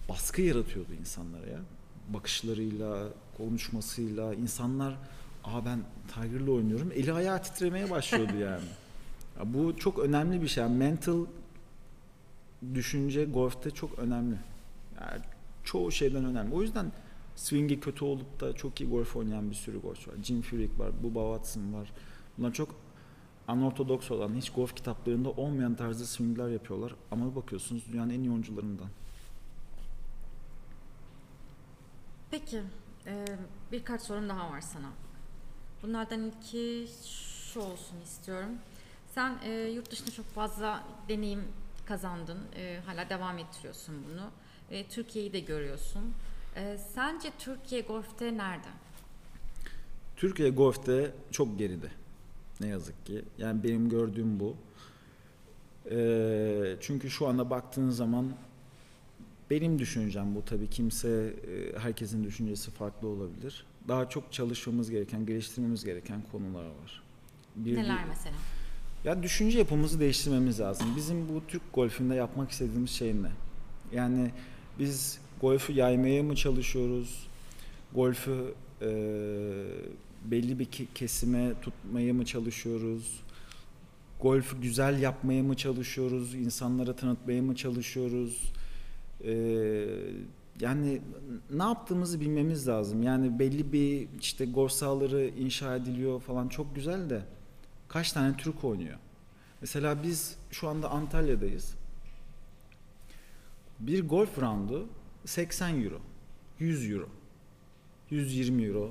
Baskı yaratıyordu insanlara ya. Bakışlarıyla, konuşmasıyla insanlar Aa ben Tiger'la oynuyorum. Eli ayağı titremeye başlıyordu yani. Ya bu çok önemli bir şey. Yani mental düşünce golfte çok önemli. Yani çoğu şeyden önemli. O yüzden swing'i kötü olup da çok iyi golf oynayan bir sürü golfçü var. Jim Furyk var, Bubba Watson var. Bunlar çok anortodoks olan, hiç golf kitaplarında olmayan tarzda swingler yapıyorlar. Ama bakıyorsunuz dünyanın en iyi oyuncularından. Peki, e, birkaç sorum daha var sana. Bunlardan ilki şu olsun istiyorum. Sen e, yurt dışında çok fazla deneyim kazandın, e, hala devam ettiriyorsun bunu. E, Türkiye'yi de görüyorsun. E, sence Türkiye golfte nerede? Türkiye golfte çok geride. Ne yazık ki. Yani benim gördüğüm bu. Ee, çünkü şu anda baktığın zaman benim düşüncem bu tabii kimse e, herkesin düşüncesi farklı olabilir. Daha çok çalışmamız gereken, geliştirmemiz gereken konular var. Bir, Neler mesela? Ya düşünce yapımızı değiştirmemiz lazım. Bizim bu Türk golfünde yapmak istediğimiz şey ne? Yani biz golfü yaymaya mı çalışıyoruz? Golfü e, belli bir ke- kesime tutmaya mı çalışıyoruz? Golfü güzel yapmaya mı çalışıyoruz? İnsanlara tanıtmaya mı çalışıyoruz? E, yani ne yaptığımızı bilmemiz lazım. Yani belli bir işte golf sahaları inşa ediliyor falan çok güzel de kaç tane Türk oynuyor? Mesela biz şu anda Antalya'dayız. Bir golf roundu 80 euro, 100 euro, 120 euro.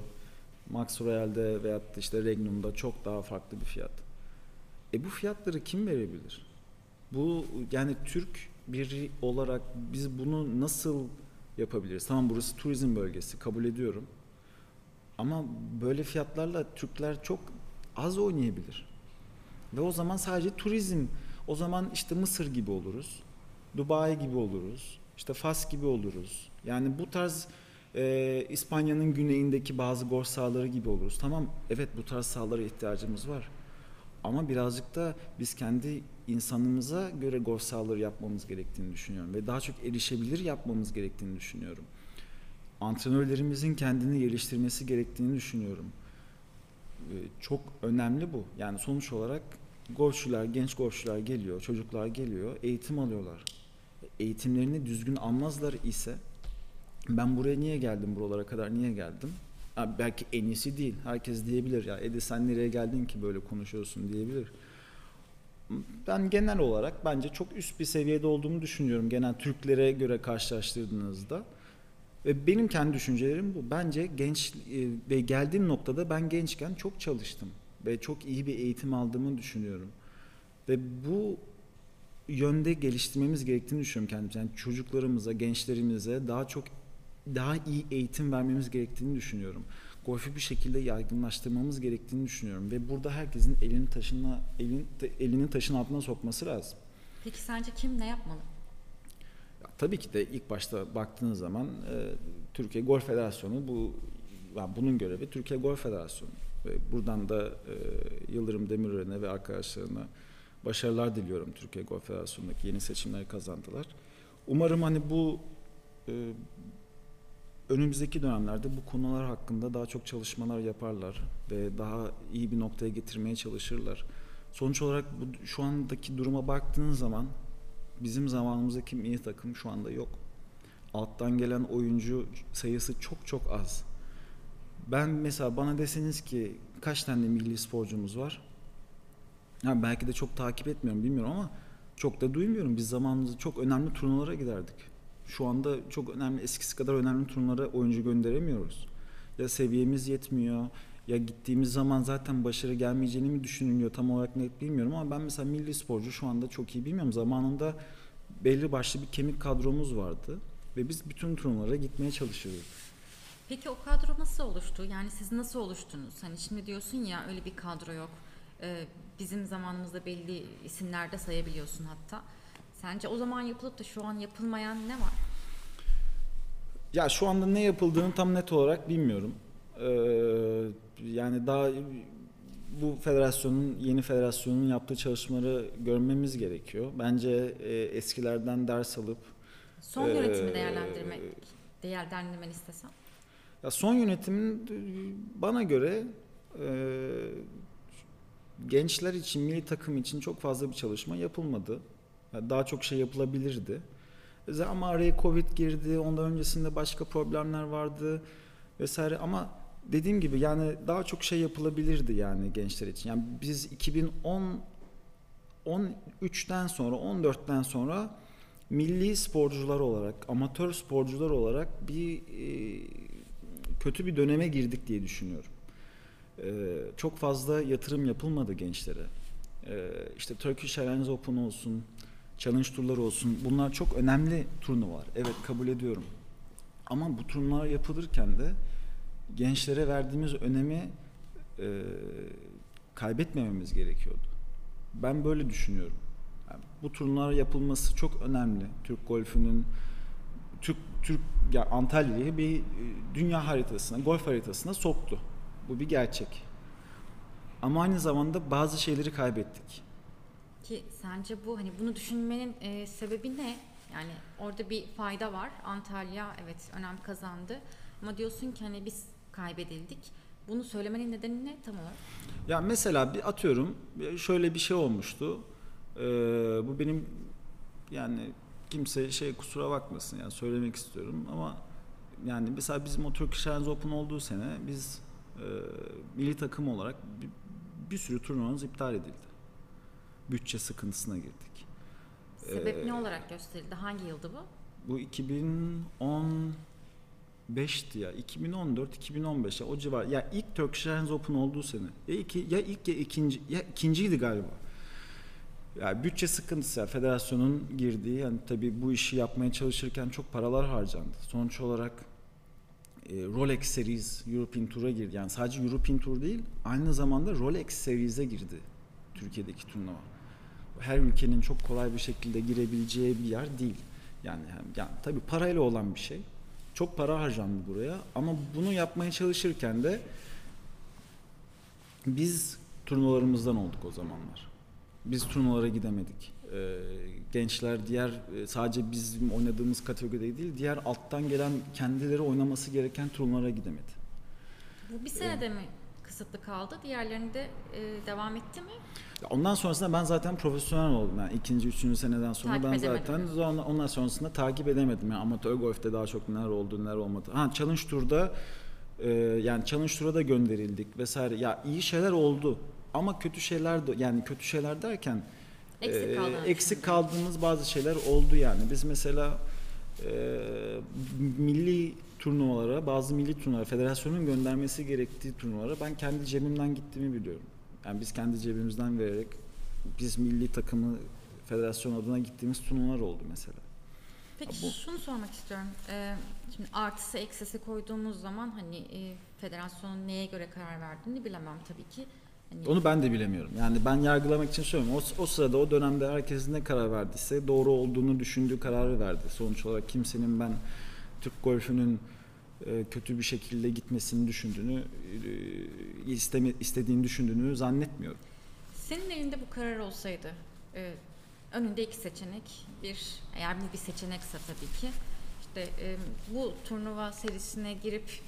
Max Royale'de veyahut da işte Regnum'da çok daha farklı bir fiyat. E bu fiyatları kim verebilir? Bu yani Türk biri olarak biz bunu nasıl yapabiliriz? Tamam burası turizm bölgesi kabul ediyorum. Ama böyle fiyatlarla Türkler çok az oynayabilir. Ve o zaman sadece turizm, o zaman işte Mısır gibi oluruz. Dubai gibi oluruz. işte Fas gibi oluruz. Yani bu tarz e, İspanya'nın güneyindeki bazı golf sahaları gibi oluruz. Tamam evet bu tarz sahalara ihtiyacımız var. Ama birazcık da biz kendi insanımıza göre golf sahaları yapmamız gerektiğini düşünüyorum. Ve daha çok erişebilir yapmamız gerektiğini düşünüyorum. Antrenörlerimizin kendini geliştirmesi gerektiğini düşünüyorum. Ee, Çok önemli bu. Yani sonuç olarak golfçüler, genç golfçüler geliyor, çocuklar geliyor, eğitim alıyorlar. Eğitimlerini düzgün almazlar ise ben buraya niye geldim, buralara kadar niye geldim? Ha, belki en iyisi değil. Herkes diyebilir ya Edi sen nereye geldin ki böyle konuşuyorsun diyebilir. Ben genel olarak bence çok üst bir seviyede olduğumu düşünüyorum genel Türklere göre karşılaştırdığınızda. Ve benim kendi düşüncelerim bu. Bence genç e, ve geldiğim noktada ben gençken çok çalıştım ve çok iyi bir eğitim aldığımı düşünüyorum. Ve bu yönde geliştirmemiz gerektiğini düşünüyorum kendimize. Yani çocuklarımıza, gençlerimize daha çok daha iyi eğitim vermemiz gerektiğini düşünüyorum. Golfü bir şekilde yaygınlaştırmamız gerektiğini düşünüyorum ve burada herkesin elini taşına elin elini taşın altına sokması lazım. Peki sence kim ne yapmalı? Ya, tabii ki de ilk başta baktığınız zaman e, Türkiye Golf Federasyonu bu yani bunun görevi Türkiye Golf Federasyonu ve buradan da e, Yıldırım Demirören'e ve arkadaşlarına başarılar diliyorum Türkiye Golf Federasyonu'ndaki yeni seçimleri kazandılar. Umarım hani bu e, önümüzdeki dönemlerde bu konular hakkında daha çok çalışmalar yaparlar ve daha iyi bir noktaya getirmeye çalışırlar. Sonuç olarak bu, şu andaki duruma baktığınız zaman bizim zamanımızdaki milli takım şu anda yok. Alttan gelen oyuncu sayısı çok çok az. Ben mesela bana deseniz ki kaç tane milli sporcumuz var? Ya belki de çok takip etmiyorum bilmiyorum ama çok da duymuyorum. Biz zamanımızda çok önemli turnuvalara giderdik. Şu anda çok önemli eskisi kadar önemli turnuvalara oyuncu gönderemiyoruz. Ya seviyemiz yetmiyor ya gittiğimiz zaman zaten başarı gelmeyeceğini mi düşünülüyor tam olarak net bilmiyorum ama ben mesela milli sporcu şu anda çok iyi bilmiyorum. Zamanında belli başlı bir kemik kadromuz vardı ve biz bütün turnuvalara gitmeye çalışıyorduk. Peki o kadro nasıl oluştu? Yani siz nasıl oluştunuz? Hani şimdi diyorsun ya öyle bir kadro yok. Ee, bizim zamanımızda belli isimlerde sayabiliyorsun hatta. Sence o zaman yapılıp da şu an yapılmayan ne var? Ya şu anda ne yapıldığını tam net olarak bilmiyorum. Ee, yani daha bu federasyonun yeni federasyonun yaptığı çalışmaları görmemiz gerekiyor. Bence e, eskilerden ders alıp Son yönetimi Ee, değerlendirmek, değerlendirmeni istesem. ya son yönetimin e, bana göre e, gençler için milli takım için çok fazla bir çalışma yapılmadı. Daha çok şey yapılabilirdi. Ama araya Covid girdi. Ondan öncesinde başka problemler vardı vesaire ama dediğim gibi yani daha çok şey yapılabilirdi yani gençler için. Yani biz 2010 13'ten sonra 14'ten sonra milli sporcular olarak, amatör sporcular olarak bir e, kötü bir döneme girdik diye düşünüyorum. E, çok fazla yatırım yapılmadı gençlere. E, işte Turkish Airlines Open olsun, Challenge turları olsun. Bunlar çok önemli turnuvalar. Evet kabul ediyorum. Ama bu turnuvalar yapılırken de gençlere verdiğimiz önemi e, kaybetmememiz gerekiyordu. Ben böyle düşünüyorum. Yani bu turnuvalar yapılması çok önemli. Türk golfünün Türk Türk ya Antalya'yı bir e, dünya haritasına, golf haritasına soktu. Bu bir gerçek. Ama aynı zamanda bazı şeyleri kaybettik. Ki sence bu hani bunu düşünmenin e, sebebi ne? Yani orada bir fayda var. Antalya evet önem kazandı. Ama diyorsun ki hani biz kaybedildik. Bunu söylemenin nedeni ne tam olarak? Ya mesela bir atıyorum şöyle bir şey olmuştu. Ee, bu benim yani kimse şey kusura bakmasın yani söylemek istiyorum ama yani mesela bizim o Turkish Airlines Open olduğu sene biz e, milli takım olarak bir, bir sürü turnuvamız iptal edildi. Bütçe sıkıntısına girdik. Sebep Ee, ne olarak gösterildi? Hangi yıldı bu? Bu 2015'ti ya. 2014 2015 ya o civar. Ya ilk Turkish Airlines Open olduğu sene. Ya iki ya ilk ya ikinci ya ikinciydi galiba. Ya bütçe sıkıntısı ya federasyonun girdiği yani tabii bu işi yapmaya çalışırken çok paralar harcandı. Sonuç olarak e, Rolex Series European Tour'a girdi. Yani sadece European Tour değil, aynı zamanda Rolex Series'e girdi Türkiye'deki turnuva. Her ülkenin çok kolay bir şekilde girebileceği bir yer değil. Yani, yani tabii parayla olan bir şey. Çok para harcandı buraya ama bunu yapmaya çalışırken de biz turnuvalarımızdan olduk o zamanlar. Biz turnuvalara gidemedik. Ee, gençler diğer e, sadece bizim oynadığımız kategoride değil, diğer alttan gelen kendileri oynaması gereken turnuvalara gidemedi. Bu bir senede mi kısıtlı kaldı? Diğerlerinde e, devam etti mi? Ondan sonrasında ben zaten profesyonel oldum. Yani ikinci, üçüncü seneden sonra Takip ben zaten sonra- ondan sonrasında takip edemedim. Yani amatör golfte daha çok neler oldu, neler olmadı. Ha Challenge Tour'da e, yani Challenge Tour'a da gönderildik vesaire. Ya iyi şeyler oldu ama kötü şeyler de yani kötü şeyler derken Eksik e, eksik kaldığımız bazı şeyler oldu yani. Biz mesela e, milli turnuvalara, bazı milli turnuvalara, federasyonun göndermesi gerektiği turnuvalara ben kendi cebimden gittiğimi biliyorum. Yani biz kendi cebimizden vererek biz milli takımı federasyon adına gittiğimiz turnuvalar oldu mesela. Peki Bu- şunu sormak istiyorum. Ee, şimdi artısı eksisi koyduğumuz zaman hani e, federasyonun neye göre karar verdiğini bilemem tabii ki. Hani Onu ben de bilemiyorum. Yani ben yargılamak için söylüyorum. O, o sırada o dönemde herkes ne karar verdiyse doğru olduğunu düşündüğü kararı verdi. Sonuç olarak kimsenin ben Türk golfünün e, kötü bir şekilde gitmesini düşündüğünü, e, istemi, istediğini düşündüğünü zannetmiyorum. Senin elinde bu karar olsaydı e, önünde iki seçenek. Bir eğer bu bir seçenekse tabii ki işte bu turnuva serisine girip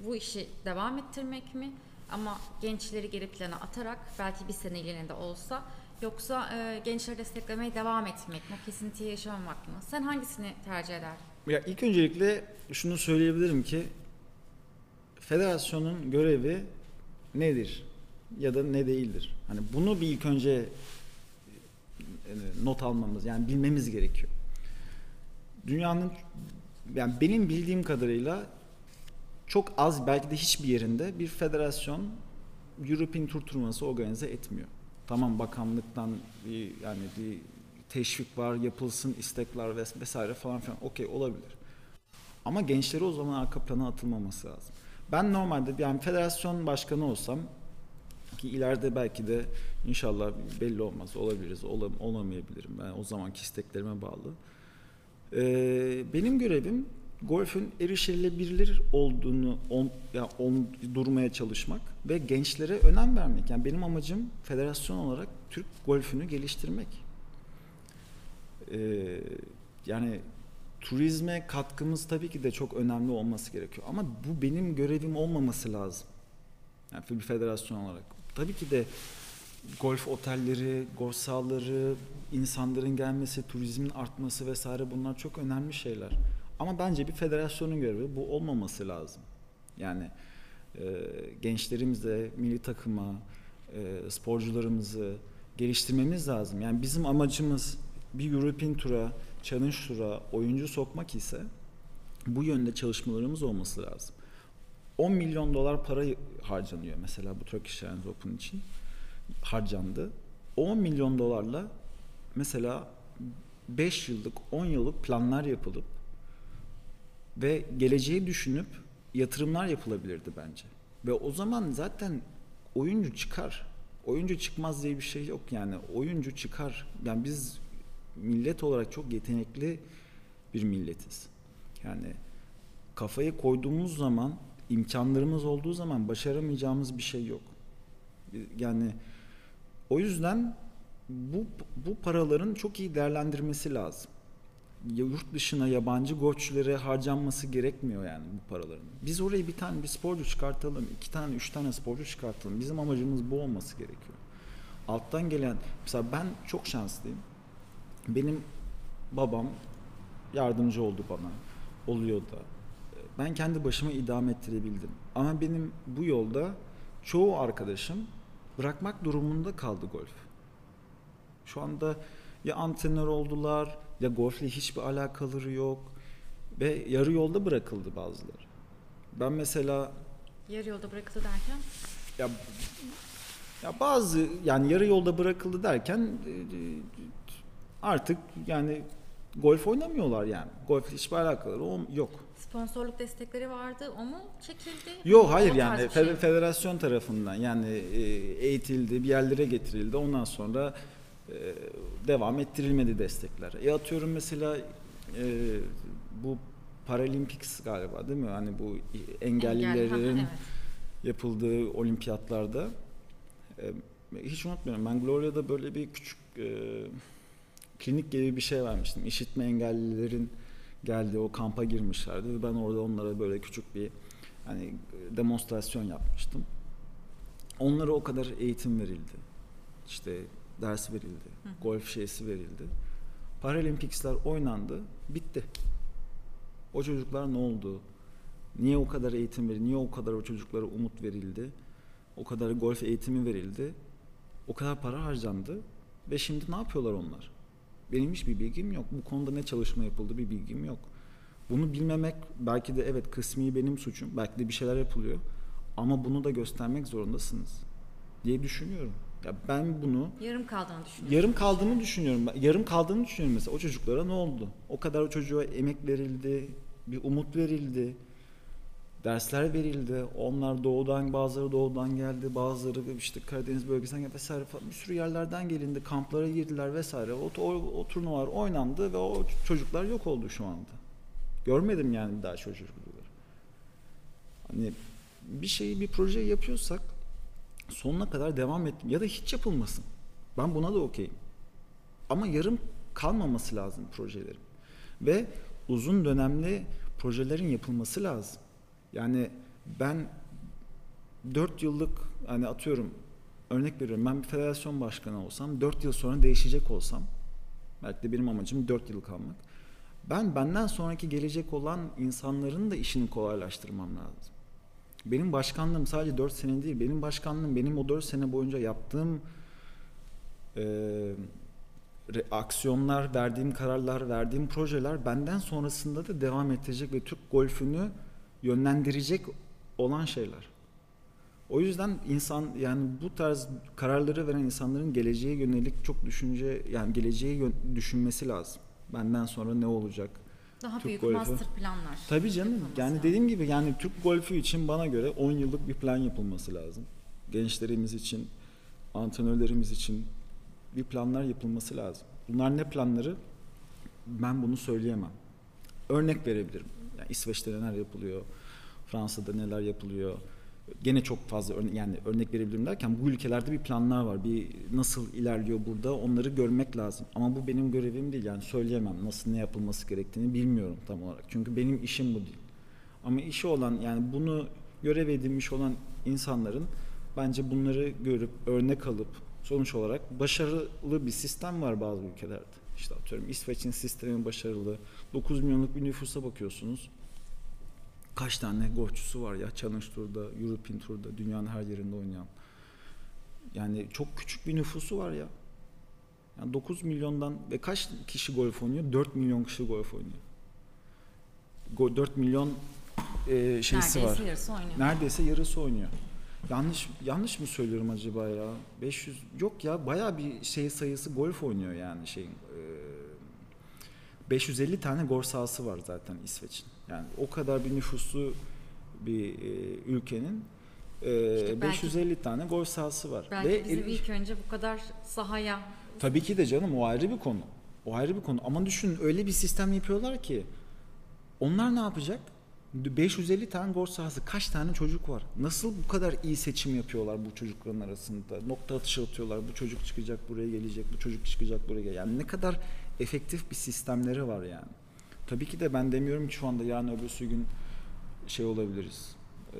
bu işi devam ettirmek mi? Ama gençleri geri plana atarak belki bir seneliğine de olsa yoksa gençleri desteklemeye devam etmek mi? O kesintiyi yaşamamak mı? Sen hangisini tercih ederdin? Ya ilk öncelikle şunu söyleyebilirim ki federasyonun görevi nedir ya da ne değildir. Hani bunu bir ilk önce e, not almamız yani bilmemiz gerekiyor. Dünyanın yani benim bildiğim kadarıyla çok az belki de hiçbir yerinde bir federasyon European Tour turnuvası organize etmiyor. Tamam bakanlıktan bir yani bir teşvik var, yapılsın istekler ves- vesaire falan filan okey olabilir. Ama gençleri o zaman arka plana atılmaması lazım. Ben normalde yani federasyon başkanı olsam ki ileride belki de inşallah belli olmaz olabiliriz olam, olamayabilirim ben o zamanki isteklerime bağlı. Ee, benim görevim golfün erişilebilir olduğunu on, ya on, durmaya çalışmak ve gençlere önem vermek. Yani benim amacım federasyon olarak Türk golfünü geliştirmek. Ee, yani turizme katkımız tabii ki de çok önemli olması gerekiyor. Ama bu benim görevim olmaması lazım. Yani bir federasyon olarak. Tabii ki de golf otelleri, golf sahaları, insanların gelmesi, turizmin artması vesaire bunlar çok önemli şeyler. Ama bence bir federasyonun görevi bu olmaması lazım. Yani e, gençlerimize, milli takıma, e, sporcularımızı geliştirmemiz lazım. Yani bizim amacımız bir European Tour'a, Challenge Tour'a oyuncu sokmak ise bu yönde çalışmalarımız olması lazım. 10 milyon dolar para harcanıyor mesela bu Turkish Airlines Open için harcandı. 10 milyon dolarla mesela 5 yıllık 10 yıllık planlar yapılıp ve geleceği düşünüp yatırımlar yapılabilirdi bence. Ve o zaman zaten oyuncu çıkar. Oyuncu çıkmaz diye bir şey yok yani. Oyuncu çıkar. Yani biz millet olarak çok yetenekli bir milletiz. Yani kafayı koyduğumuz zaman, imkanlarımız olduğu zaman başaramayacağımız bir şey yok. Yani o yüzden bu bu paraların çok iyi değerlendirmesi lazım. Yurt dışına yabancı golfçülere harcanması gerekmiyor yani bu paraların. Biz oraya bir tane bir sporcu çıkartalım, iki tane, üç tane sporcu çıkartalım. Bizim amacımız bu olması gerekiyor. Alttan gelen, mesela ben çok şanslıyım. Benim babam yardımcı oldu bana, oluyor da. Ben kendi başıma idame ettirebildim. Ama benim bu yolda çoğu arkadaşım bırakmak durumunda kaldı golf. Şu anda ya antrenör oldular ya golfle hiçbir alakaları yok ve yarı yolda bırakıldı bazıları. Ben mesela Yarı yolda bırakıldı derken? ya ya bazı yani yarı yolda bırakıldı derken e, e, artık yani golf oynamıyorlar yani. Golfle hiçbir alakaları yok. Sponsorluk destekleri vardı. O mu çekildi? Yok hayır O yani bir şey. fe- federasyon tarafından yani e, eğitildi, bir yerlere getirildi. Ondan sonra e, devam ettirilmedi destekler. E atıyorum mesela e, bu Paralympics galiba değil mi? Hani bu engellilerin Engel, evet. yapıldığı olimpiyatlarda e, hiç unutmuyorum ben Gloria'da böyle bir küçük e, klinik gibi bir şey vermiştim. İşitme engellilerin geldiği o kampa girmişlerdi ve ben orada onlara böyle küçük bir hani demonstrasyon yapmıştım. Onlara o kadar eğitim verildi. İşte ders verildi. Golf şeysi verildi. Paralympics'ler oynandı. Bitti. O çocuklar ne oldu? Niye o kadar eğitim verildi? Niye o kadar o çocuklara umut verildi? O kadar golf eğitimi verildi. O kadar para harcandı. Ve şimdi ne yapıyorlar onlar? Benim hiçbir bilgim yok. Bu konuda ne çalışma yapıldı bir bilgim yok. Bunu bilmemek belki de evet kısmi benim suçum. Belki de bir şeyler yapılıyor. Ama bunu da göstermek zorundasınız diye düşünüyorum. Ya ben bunu Yarım kaldığını düşünüyorum. yarım kaldığını düşünüyorum. Yarım kaldığını düşünüyorum mesela. O çocuklara ne oldu? O kadar o çocuğa emek verildi, bir umut verildi. Dersler verildi. Onlar doğudan, bazıları doğudan geldi, bazıları işte Karadeniz bölgesinden geldi vesaire falan. Bir sürü yerlerden gelindi, kamplara girdiler vesaire. O, o, o turnuvalar oynandı ve o çocuklar yok oldu şu anda. Görmedim yani bir daha çocukları. Hani bir şeyi, bir projeyi yapıyorsak sonuna kadar devam et ya da hiç yapılmasın. Ben buna da okeyim. Ama yarım kalmaması lazım projelerin. Ve uzun dönemli projelerin yapılması lazım. Yani ben 4 yıllık hani atıyorum örnek veriyorum ben bir federasyon başkanı olsam 4 yıl sonra değişecek olsam belki de benim amacım 4 yıl kalmak. Ben benden sonraki gelecek olan insanların da işini kolaylaştırmam lazım. Benim başkanlığım sadece 4 sene değil. Benim başkanlığım benim o 4 sene boyunca yaptığım e, aksiyonlar, verdiğim kararlar, verdiğim projeler benden sonrasında da devam edecek ve Türk golfünü yönlendirecek olan şeyler. O yüzden insan yani bu tarz kararları veren insanların geleceğe yönelik çok düşünce yani geleceği yön- düşünmesi lazım. Benden sonra ne olacak? Daha Türk büyük golfü. master planlar. Tabii canım. Yani dediğim gibi yani Türk golfü için bana göre 10 yıllık bir plan yapılması lazım. Gençlerimiz için, antrenörlerimiz için bir planlar yapılması lazım. Bunlar ne planları? Ben bunu söyleyemem. Örnek verebilirim. Yani İsveç'te neler yapılıyor, Fransa'da neler yapılıyor. Gene çok fazla örne- yani örnek verebilirim derken bu ülkelerde bir planlar var. Bir nasıl ilerliyor burada onları görmek lazım. Ama bu benim görevim değil. Yani söyleyemem nasıl ne yapılması gerektiğini bilmiyorum tam olarak. Çünkü benim işim bu değil. Ama işi olan yani bunu görev edinmiş olan insanların bence bunları görüp örnek alıp sonuç olarak başarılı bir sistem var bazı ülkelerde. İşte atıyorum İsveç'in sistemi başarılı. 9 milyonluk bir nüfusa bakıyorsunuz. Kaç tane golfçüsü var ya Challenge Tour'da, European Tour'da, dünyanın her yerinde oynayan. Yani çok küçük bir nüfusu var ya. Yani 9 milyondan ve kaç kişi golf oynuyor? 4 milyon kişi golf oynuyor. Go- 4 milyon e, şeysi Neredeyse var. yarısı oynuyor. Neredeyse yarısı oynuyor. Yanlış yanlış mı söylüyorum acaba ya? 500 yok ya bayağı bir şey sayısı golf oynuyor yani şeyin. E, 550 tane golf sahası var zaten İsveç'in. Yani o kadar bir nüfuslu bir e, ülkenin e, İşte belki- 550 tane golf sahası var. Belki Ve bizim ilk önce bu kadar sahaya Tabii ki de canım o ayrı bir konu. O ayrı bir konu. Ama düşünün öyle bir sistem yapıyorlar ki onlar ne yapacak? 550 tane gol sahası kaç tane çocuk var? Nasıl bu kadar iyi seçim yapıyorlar bu çocukların arasında? Nokta atışı atıyorlar. Bu çocuk çıkacak buraya gelecek, bu çocuk çıkacak buraya gelecek. Yani ne kadar efektif bir sistemleri var yani. Tabii ki de ben demiyorum ki şu anda yarın öbürsü gün şey olabiliriz. Ee,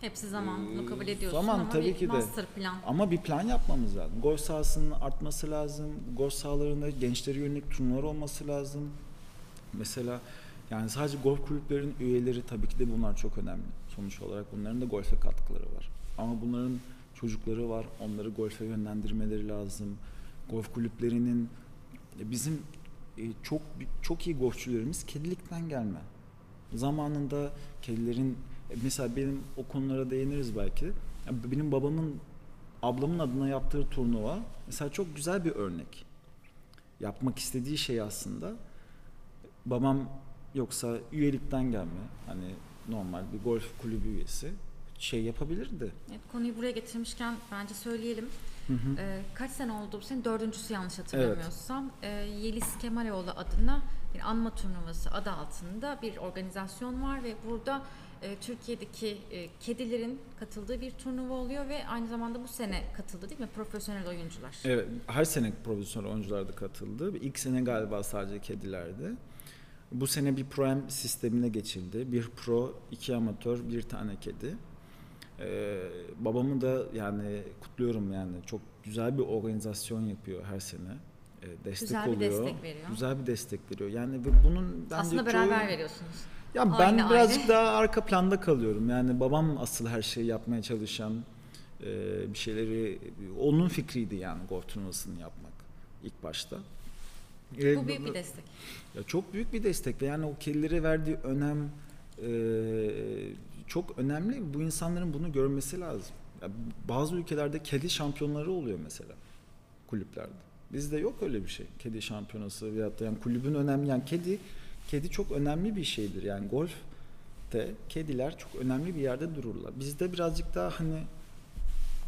hepsi zaman bunu kabul ediyorsun zaman ama tabii bir ki de. master plan. Ama bir plan yapmamız lazım. Gol sahasının artması lazım. Gol sahalarında gençlere yönelik turnuvalar olması lazım. Mesela yani sadece golf kulüplerinin üyeleri tabii ki de bunlar çok önemli. Sonuç olarak bunların da golfe katkıları var. Ama bunların çocukları var. Onları golfe yönlendirmeleri lazım. Golf kulüplerinin E, Bizim e, çok çok iyi golfçülerimiz kedilikten gelme. Zamanında kedilerin e, mesela benim o konulara değiniriz belki. Benim babamın ablamın adına yaptığı turnuva mesela çok güzel bir örnek. Yapmak istediği şey aslında babam yoksa üyelikten gelme hani normal bir golf kulübü üyesi şey yapabilirdi. Evet, konuyu buraya getirmişken bence söyleyelim. Hı hı. Ee, kaç sene oldu? Bu senin dördüncüsü yanlış hatırlamıyorsam. Ee, Yeliz Kemaloğlu adına bir anma turnuvası adı altında bir organizasyon var ve burada e, Türkiye'deki e, kedilerin katıldığı bir turnuva oluyor ve aynı zamanda bu sene katıldı değil mi? Profesyonel oyuncular. Evet, her sene profesyonel oyuncular da katıldı. İlk sene galiba sadece kedilerdi. Bu sene bir pro am sistemine geçildi. Bir pro, iki amatör, bir tane kedi. Ee, babamı da yani kutluyorum yani çok güzel bir organizasyon yapıyor her sene. Ee, destek Güzel bir oluyor. destek veriyor. Güzel bir destek veriyor. Yani ve bunun bence Aslında çoğu- beraber veriyorsunuz. Ya ben Aynı birazcık daha arka planda kalıyorum. Yani babam asıl her şeyi yapmaya çalışan e, bir şeyleri onun fikriydi yani golf turnuvasını yapmak ilk başta. E, Bu büyük bir destek. ya çok büyük bir destek ve yani o kedilere verdiği önem e, çok önemli. Bu insanların bunu görmesi lazım. Ya bazı ülkelerde kedi şampiyonları oluyor mesela kulüplerde. Bizde yok öyle bir şey. Kedi şampiyonası veyahut da yani kulübün önemli yani kedi kedi çok önemli bir şeydir. Yani golfte kediler çok önemli bir yerde dururlar. Bizde birazcık daha hani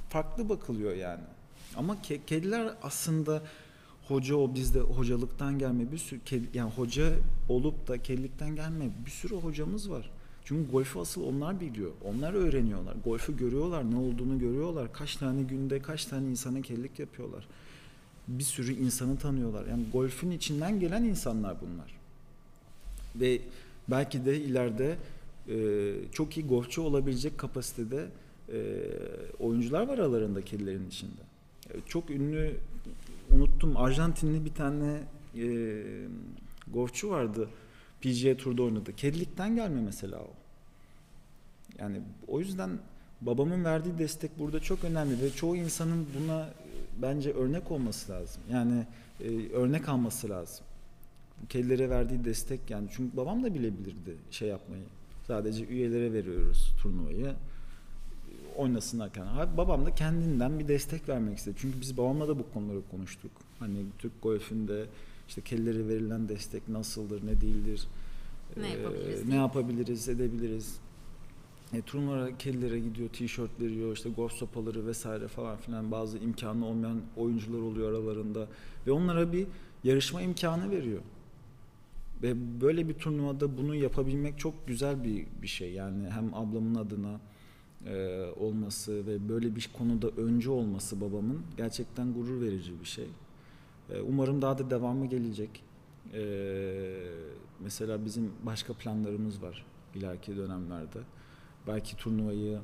farklı bakılıyor yani. Ama ke- kediler aslında hoca o bizde hocalıktan gelme bir sürü yani hoca olup da kedilikten gelme bir sürü hocamız var. Çünkü golfü asıl onlar biliyor. Onlar öğreniyorlar. Golfü görüyorlar, ne olduğunu görüyorlar. Kaç tane günde kaç tane insana kedilik yapıyorlar. Bir sürü insanı tanıyorlar. Yani golfün içinden gelen insanlar bunlar. Ve belki de ileride e, çok iyi golfçü olabilecek kapasitede e, oyuncular var aralarında kedilerin içinde. Çok ünlü unuttum Arjantinli bir tane e, golfçü vardı. PGA Tour'da oynadı. Kedilikten gelme mesela o. Yani o yüzden babamın verdiği destek burada çok önemli ve çoğu insanın buna e, bence örnek olması lazım. Yani e, örnek alması lazım. Kedilere verdiği destek yani çünkü babam da bilebilirdi şey yapmayı. Sadece üyelere veriyoruz turnuvayı. Oynasınlarken. Ha, babam da kendinden bir destek vermek istedi. Çünkü biz babamla da bu konuları konuştuk. Hani Türk golfünde işte kedilere verilen destek nasıldır, ne değildir. Ne Ee, yapabiliriz, ne değil mi? yapabiliriz, edebiliriz. E, turnuvalara kedilere gidiyor, tişört veriyor, işte golf sopaları vesaire falan filan bazı imkanı olmayan oyuncular oluyor aralarında ve onlara bir yarışma imkanı veriyor. Ve böyle bir turnuvada bunu yapabilmek çok güzel bir bir şey. Yani hem ablamın adına e, olması ve böyle bir konuda öncü olması babamın gerçekten gurur verici bir şey. E, umarım daha da devamı gelecek. E, mesela bizim başka planlarımız var ileriki dönemlerde. Belki turnuvayı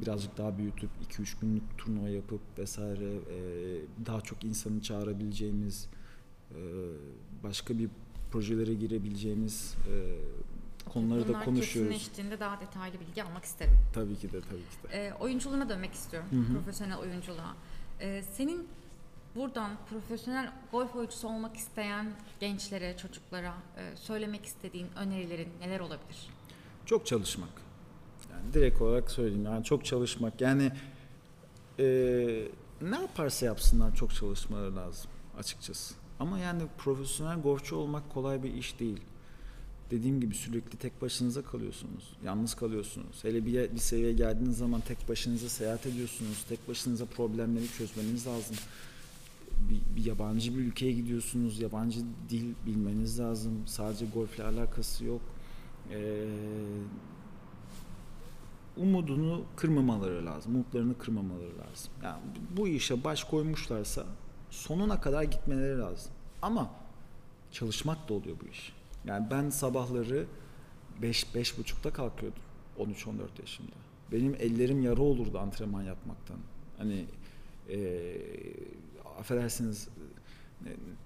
birazcık daha büyütüp 2-3 günlük turnuva yapıp vesaire e, daha çok insanı çağırabileceğimiz e, başka bir projelere girebileceğimiz e, konuları Bunlar da konuşuyoruz. kesinleştiğinde daha detaylı bilgi almak isterim. Tabii ki de tabii ki de. Ee, oyunculuğuna dönmek istiyorum. Hı hı. Profesyonel oyunculuğa. Ee, senin buradan profesyonel golf oyuncusu olmak isteyen gençlere, çocuklara e, söylemek istediğin önerilerin neler olabilir? Çok çalışmak. Yani direkt olarak söyleyeyim. Yani çok çalışmak. Yani e, ne yaparsa yapsınlar çok çalışmaları lazım açıkçası. Ama yani profesyonel golfçu olmak kolay bir iş değil. Dediğim gibi sürekli tek başınıza kalıyorsunuz. Yalnız kalıyorsunuz. Hele bir, bir seviyeye geldiğiniz zaman tek başınıza seyahat ediyorsunuz. Tek başınıza problemleri çözmeniz lazım. Bir, bir yabancı bir ülkeye gidiyorsunuz. Yabancı dil bilmeniz lazım. Sadece golfle alakası yok. Ee, umudunu kırmamaları lazım. Umutlarını kırmamaları lazım. Yani bu işe baş koymuşlarsa sonuna kadar gitmeleri lazım. Ama çalışmak da oluyor bu iş. Yani ben sabahları 5 beş, buçukta kalkıyordum. 13-14 yaşımda. Benim ellerim yara olurdu antrenman yapmaktan. Hani e, affedersiniz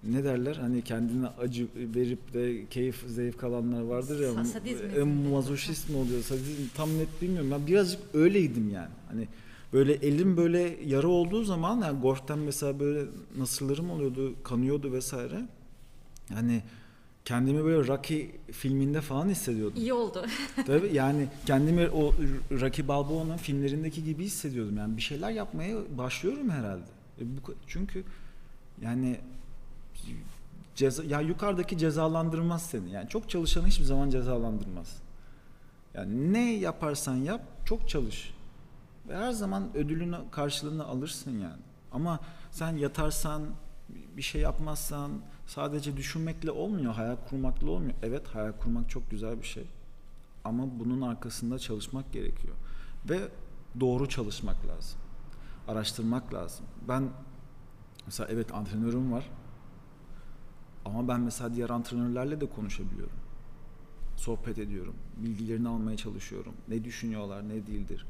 ne, derler hani kendine acı verip de keyif zevk alanlar vardır ya Sa- sadizm e, mazoşist mi oluyor sadizm tam net bilmiyorum ben birazcık öyleydim yani hani böyle elim böyle yara olduğu zaman yani golften mesela böyle nasırlarım oluyordu kanıyordu vesaire Yani kendimi böyle Rocky filminde falan hissediyordum. İyi oldu. Tabii yani kendimi o Rocky Balboa'nın filmlerindeki gibi hissediyordum. Yani bir şeyler yapmaya başlıyorum herhalde. E çünkü yani ceza, ya yukarıdaki cezalandırmaz seni. Yani çok çalışanı hiçbir zaman cezalandırmaz. Yani ne yaparsan yap çok çalış. Ve her zaman ödülünü karşılığını alırsın yani. Ama sen yatarsan bir şey yapmazsan sadece düşünmekle olmuyor, hayal kurmakla olmuyor. Evet hayal kurmak çok güzel bir şey. Ama bunun arkasında çalışmak gerekiyor. Ve doğru çalışmak lazım. Araştırmak lazım. Ben mesela evet antrenörüm var. Ama ben mesela diğer antrenörlerle de konuşabiliyorum. Sohbet ediyorum. Bilgilerini almaya çalışıyorum. Ne düşünüyorlar, ne değildir.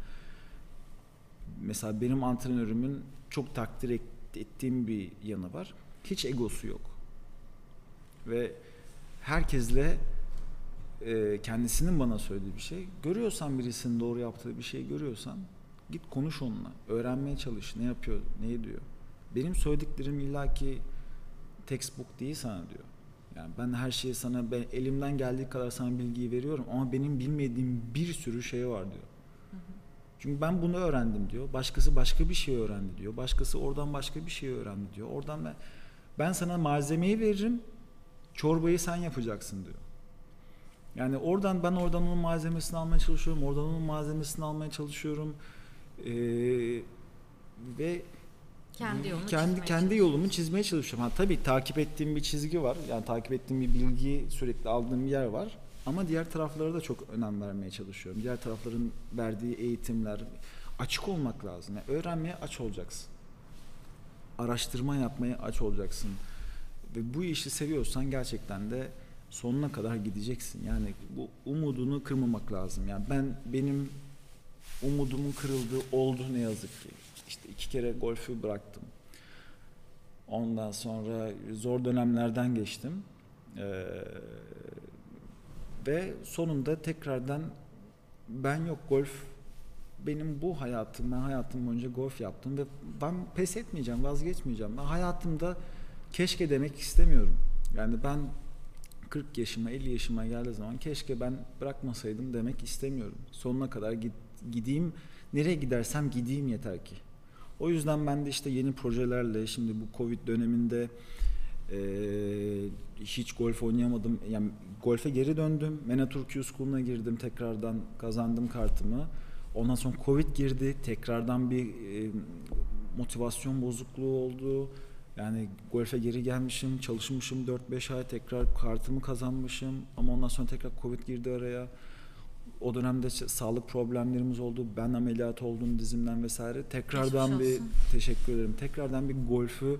Mesela benim antrenörümün çok takdir ettiğim bir yanı var. Hiç egosu yok. Ve herkesle e, kendisinin bana söylediği bir şey. Görüyorsan birisinin doğru yaptığı bir şey görüyorsan git konuş onunla. Öğrenmeye çalış. Ne yapıyor, ne ediyor. Benim söylediklerim illaki textbook değil sana diyor. Yani ben her şeyi sana ben elimden geldiği kadar sana bilgiyi veriyorum ama benim bilmediğim bir sürü şey var diyor. Çünkü ben bunu öğrendim diyor. Başkası başka bir şey öğrendi diyor. Başkası oradan başka bir şey öğrendi diyor. Oradan ben ben sana malzemeyi veririm. Çorbayı sen yapacaksın diyor. Yani oradan ben oradan onun malzemesini almaya çalışıyorum. Oradan onun malzemesini almaya çalışıyorum. Ee, ve kendi yolunu kendi kendi yolumu çizmeye çalışıyorum. Ha tabii takip ettiğim bir çizgi var. Yani takip ettiğim bir bilgi sürekli aldığım bir yer var. Ama diğer taraflara da çok önem vermeye çalışıyorum. Diğer tarafların verdiği eğitimler açık olmak lazım. Yani öğrenmeye aç olacaksın. Araştırma yapmaya aç olacaksın. Ve bu işi seviyorsan gerçekten de sonuna kadar gideceksin. Yani bu umudunu kırmamak lazım. Yani ben benim umudumun kırıldığı oldu ne yazık ki. İşte iki kere golfü bıraktım. Ondan sonra zor dönemlerden geçtim. Ee, ve sonunda tekrardan ben yok golf benim bu hayatım, ben hayatım boyunca golf yaptım ve ben pes etmeyeceğim, vazgeçmeyeceğim. Ben hayatımda keşke demek istemiyorum. Yani ben 40 yaşıma, 50 yaşıma geldiği zaman keşke ben bırakmasaydım demek istemiyorum. Sonuna kadar gideyim, nereye gidersem gideyim yeter ki. O yüzden ben de işte yeni projelerle, şimdi bu Covid döneminde e, hiç golf oynayamadım. Yani golfe geri döndüm. Menatur Q School'una girdim. Tekrardan kazandım kartımı. Ondan sonra Covid girdi. Tekrardan bir e, motivasyon bozukluğu oldu. Yani golfe geri gelmişim, çalışmışım 4-5 ay tekrar kartımı kazanmışım ama ondan sonra tekrar Covid girdi araya. O dönemde sağlık problemlerimiz oldu. Ben ameliyat oldum dizimden vesaire. Tekrardan bir teşekkür ederim. Tekrardan bir golfü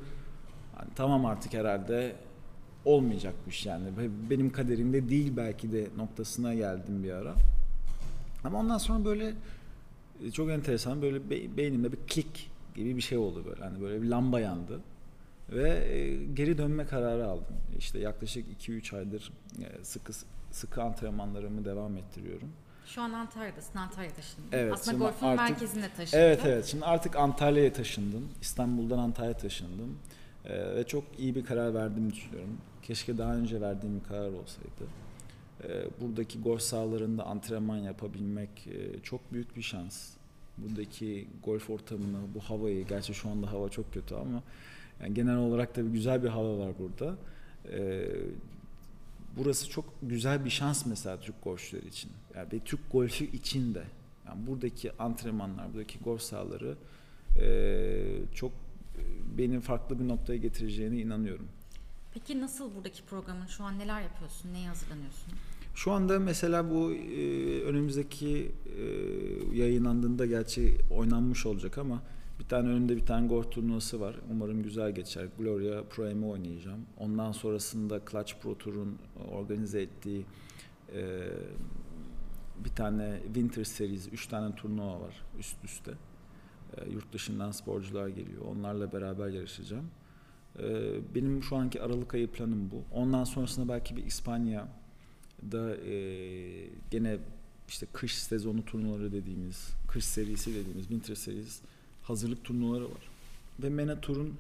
yani tamam artık herhalde olmayacakmış yani. Benim kaderimde değil belki de noktasına geldim bir ara. Ama ondan sonra böyle e, çok enteresan böyle beynimde bir klik gibi bir şey oldu böyle. Hani böyle bir lamba yandı. Ve e, geri dönme kararı aldım. İşte yaklaşık 2-3 aydır e, sıkı sıkı antrenmanlarımı devam ettiriyorum. Şu an Antalya'dasın, Antalya'ya taşındın. Evet, Aslında golfün artık, merkezine taşındın. Evet evet, şimdi artık Antalya'ya taşındım. İstanbul'dan Antalya'ya taşındım. Ee, ve çok iyi bir karar verdiğimi düşünüyorum. Keşke daha önce verdiğim bir karar olsaydı. Ee, buradaki golf sahalarında antrenman yapabilmek e, çok büyük bir şans. Buradaki golf ortamını, bu havayı, gerçi şu anda hava çok kötü ama yani genel olarak da güzel bir hava var burada. Ee, burası çok güzel bir şans mesela Türk golfçüleri için. Yani bir Türk golfü için de. Yani buradaki antrenmanlar, buradaki golf sahaları e, çok beni farklı bir noktaya getireceğine inanıyorum. Peki nasıl buradaki programın şu an neler yapıyorsun, neye hazırlanıyorsun? Şu anda mesela bu e, önümüzdeki e, yayınlandığında gerçi oynanmış olacak ama tane önümde bir tane golf turnuvası var. Umarım güzel geçer. Gloria Pro M'i oynayacağım. Ondan sonrasında Clutch Pro Tour'un organize ettiği e, bir tane Winter Series, üç tane turnuva var üst üste. E, yurt dışından sporcular geliyor. Onlarla beraber yarışacağım. E, benim şu anki Aralık ayı planım bu. Ondan sonrasında belki bir İspanya'da e, gene işte kış sezonu turnuvaları dediğimiz, kış serisi dediğimiz, winter series hazırlık turnuvaları var. Ve MENA Tur'un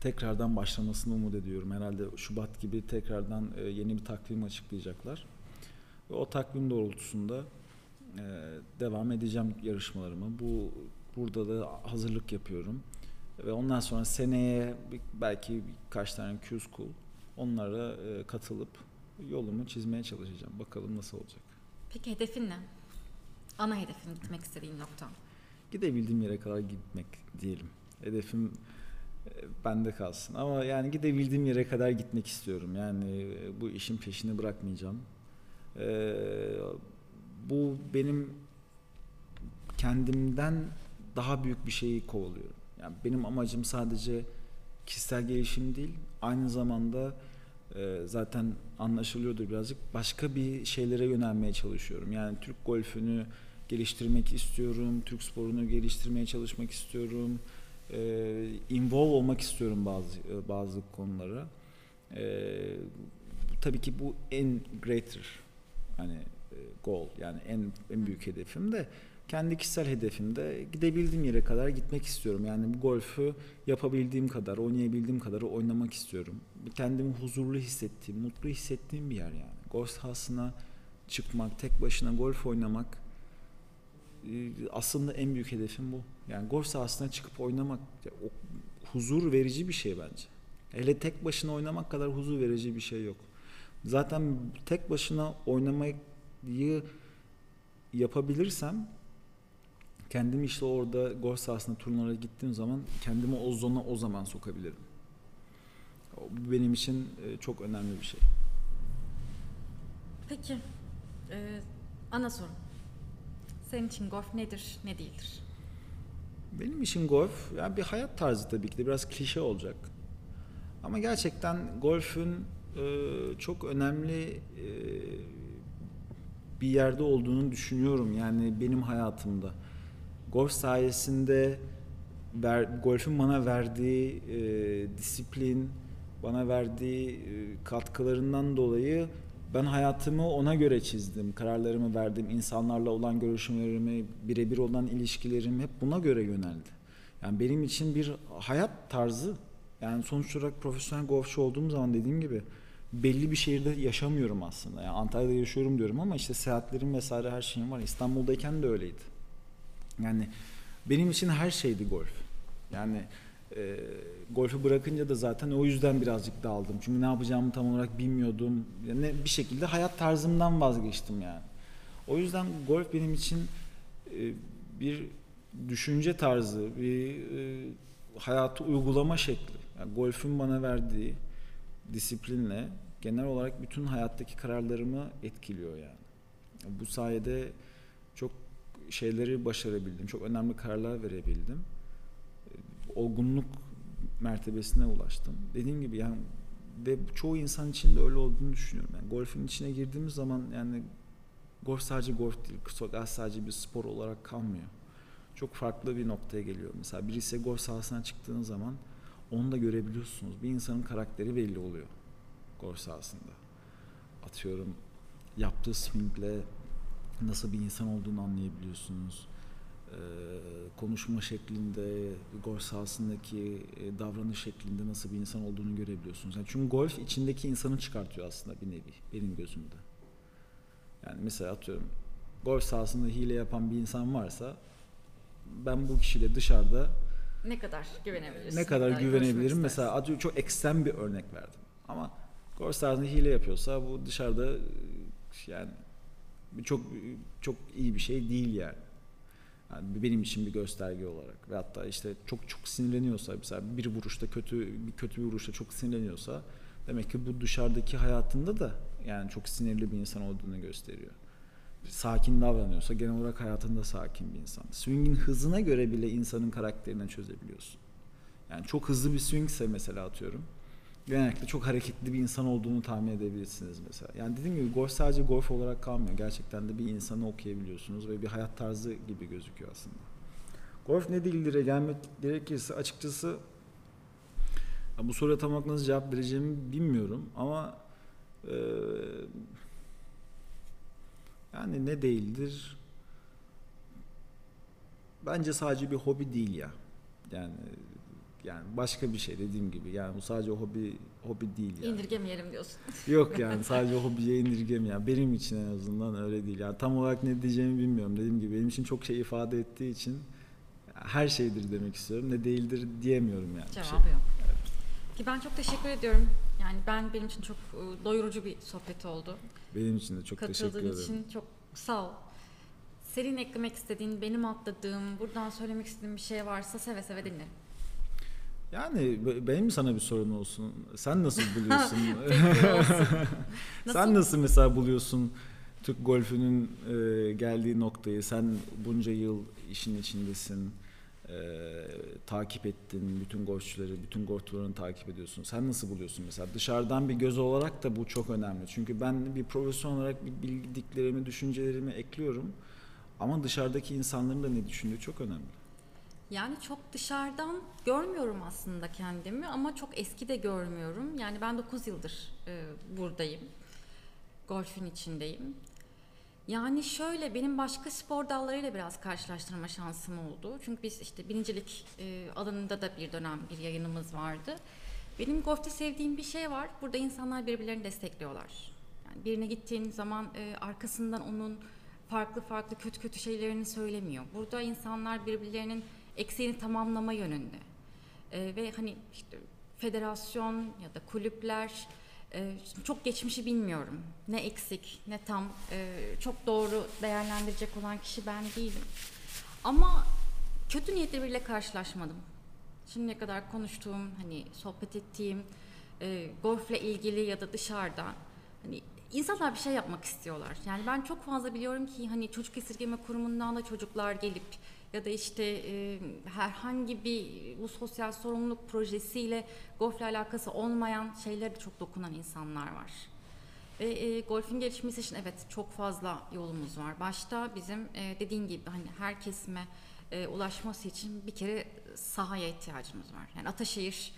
tekrardan başlamasını umut ediyorum. Herhalde Şubat gibi tekrardan e, yeni bir takvim açıklayacaklar. Ve o takvim doğrultusunda e, devam edeceğim yarışmalarımı. Bu burada da hazırlık yapıyorum. Ve ondan sonra seneye belki birkaç tane Q School onlara e, katılıp yolumu çizmeye çalışacağım. Bakalım nasıl olacak. Peki hedefin ne? Ana hedefin gitmek istediğin nokta. Gidebildiğim yere kadar gitmek diyelim. Hedefim e, bende kalsın. Ama yani gidebildiğim yere kadar gitmek istiyorum. Yani e, bu işin peşini bırakmayacağım. Ee, bu benim kendimden daha büyük bir şeyi kovalıyorum. Yani benim amacım sadece kişisel gelişim değil, aynı zamanda e, zaten anlaşılıyordur birazcık başka bir şeylere yönelmeye çalışıyorum. Yani Türk golfünü geliştirmek istiyorum, Türk sporunu geliştirmeye çalışmak istiyorum, e, involve olmak istiyorum bazı e, bazı konulara. E, tabii ki bu en greater hani e, goal yani en en büyük hedefim de kendi kişisel hedefimde gidebildiğim yere kadar gitmek istiyorum. Yani bu golfü yapabildiğim kadar, oynayabildiğim kadar oynamak istiyorum. Kendimi huzurlu hissettiğim, mutlu hissettiğim bir yer yani. Golf sahasına çıkmak, tek başına golf oynamak aslında en büyük hedefim bu. Yani golf sahasına çıkıp oynamak o huzur verici bir şey bence. Hele tek başına oynamak kadar huzur verici bir şey yok. Zaten tek başına oynamayı yapabilirsem kendimi işte orada golf sahasında turnuvalara gittiğim zaman kendimi o zona o zaman sokabilirim. Bu benim için e, çok önemli bir şey. Peki, ee, ana sorum. Senin için golf nedir, ne değildir? Benim için golf yani bir hayat tarzı tabii ki de biraz klişe olacak. Ama gerçekten golfün e, çok önemli e, bir yerde olduğunu düşünüyorum. Yani benim hayatımda. Golf sayesinde ver, golfün bana verdiği e, disiplin, bana verdiği e, katkılarından dolayı ben hayatımı ona göre çizdim. Kararlarımı verdim. insanlarla olan görüşmelerimi, birebir olan ilişkilerim hep buna göre yöneldi. Yani benim için bir hayat tarzı. Yani sonuç olarak profesyonel golfçu olduğum zaman dediğim gibi belli bir şehirde yaşamıyorum aslında. Yani Antalya'da yaşıyorum diyorum ama işte seyahatlerim vesaire her şeyim var. İstanbul'dayken de öyleydi. Yani benim için her şeydi golf. Yani e, golfü bırakınca da zaten o yüzden birazcık dağıldım. Çünkü ne yapacağımı tam olarak bilmiyordum. Yani bir şekilde hayat tarzımdan vazgeçtim yani. O yüzden golf benim için e, bir düşünce tarzı, bir e, hayatı uygulama şekli. Yani golfün bana verdiği disiplinle genel olarak bütün hayattaki kararlarımı etkiliyor yani. Bu sayede çok şeyleri başarabildim. Çok önemli kararlar verebildim. Olgunluk mertebesine ulaştım. Dediğim gibi yani ve çoğu insan için de öyle olduğunu düşünüyorum. Yani golfün içine girdiğimiz zaman yani golf sadece golf değil, golf sadece bir spor olarak kalmıyor. Çok farklı bir noktaya geliyor. Mesela birisi golf sahasına çıktığın zaman onu da görebiliyorsunuz. Bir insanın karakteri belli oluyor golf sahasında. Atıyorum yaptığı swingle nasıl bir insan olduğunu anlayabiliyorsunuz. Ee, konuşma şeklinde, golf sahasındaki e, davranış şeklinde nasıl bir insan olduğunu görebiliyorsunuz. Yani çünkü golf içindeki insanı çıkartıyor aslında bir nevi benim gözümde. Yani mesela atıyorum golf sahasında hile yapan bir insan varsa ben bu kişiyle dışarıda ne kadar güvenebilirsin? Ne kadar güvenebilirim? Mesela atıyorum çok ekstrem bir örnek verdim. Ama golf sahasında hile yapıyorsa bu dışarıda yani çok çok iyi bir şey değil yani. Yani benim için bir gösterge olarak ve hatta işte çok çok sinirleniyorsa mesela bir vuruşta kötü bir kötü bir vuruşta çok sinirleniyorsa demek ki bu dışarıdaki hayatında da yani çok sinirli bir insan olduğunu gösteriyor. Sakin davranıyorsa genel olarak hayatında sakin bir insan. Swing'in hızına göre bile insanın karakterini çözebiliyorsun. Yani çok hızlı bir swingse mesela atıyorum genellikle çok hareketli bir insan olduğunu tahmin edebilirsiniz mesela. Yani dediğim gibi golf sadece golf olarak kalmıyor. Gerçekten de bir insanı okuyabiliyorsunuz ve bir hayat tarzı gibi gözüküyor aslında. Golf ne değildir'e gelmek gerekirse açıkçası bu soruya tam olarak nasıl cevap vereceğimi bilmiyorum ama e, yani ne değildir? Bence sadece bir hobi değil ya. Yani Yani başka bir şey dediğim gibi. Yani bu sadece hobi hobi değil yani. İndirgemeyelim diyorsun. Yok yani sadece hobiye indirgem yani benim için en azından öyle değil. Yani tam olarak ne diyeceğimi bilmiyorum. Dediğim gibi benim için çok şey ifade ettiği için her şeydir demek istiyorum. Ne değildir diyemiyorum yani. Cevabı şey. yok. Ki ben çok teşekkür ediyorum. Yani ben benim için çok e, doyurucu bir sohbet oldu. Benim için de çok teşekkür Katıldığın ederim. için çok sağ ol. Senin eklemek istediğin, benim atladığım, buradan söylemek istediğin bir şey varsa seve seve dinlerim. Yani be- benim sana bir sorun olsun. Sen nasıl buluyorsun? Olsun. Sen nasıl mesela buluyorsun Türk golfünün e, geldiği noktayı? Sen bunca yıl işin içindesin. e, takip ettin bütün golfçüleri, bütün golf turlarını takip ediyorsun. Sen nasıl buluyorsun mesela? Dışarıdan bir göz olarak da bu çok önemli. Çünkü ben bir profesyonel olarak bir bildiklerimi, düşüncelerimi ekliyorum. Ama dışarıdaki insanların da ne düşündüğü çok önemli. Yani çok dışarıdan görmüyorum aslında kendimi ama çok eski de görmüyorum. Yani ben 9 yıldır e, buradayım. Golfün içindeyim. Yani şöyle benim başka spor dallarıyla biraz karşılaştırma şansım oldu. Çünkü biz işte birincilik e, alanında da bir dönem bir yayınımız vardı. Benim golfte sevdiğim bir şey var. Burada insanlar birbirlerini destekliyorlar. Yani birine gittiğin zaman e, arkasından onun farklı farklı kötü kötü şeylerini söylemiyor. Burada insanlar birbirlerinin eksiğini tamamlama yönünde. E, ve hani işte federasyon ya da kulüpler e, çok geçmişi bilmiyorum. Ne eksik ne tam e, çok doğru değerlendirecek olan kişi ben değilim. Ama kötü niyetli biriyle karşılaşmadım. Şimdiye kadar konuştuğum, hani sohbet ettiğim e, golfle ilgili ya da dışarıda hani insanlar bir şey yapmak istiyorlar. Yani ben çok fazla biliyorum ki hani çocuk esirgeme kurumundan da çocuklar gelip ya da işte e, herhangi bir bu sosyal sorumluluk projesiyle golfle alakası olmayan şeylere de çok dokunan insanlar var. Ve e, golfün gelişmesi için evet çok fazla yolumuz var. Başta bizim e, dediğin gibi hani her kesime e, ulaşması için bir kere sahaya ihtiyacımız var. Yani Ataşehir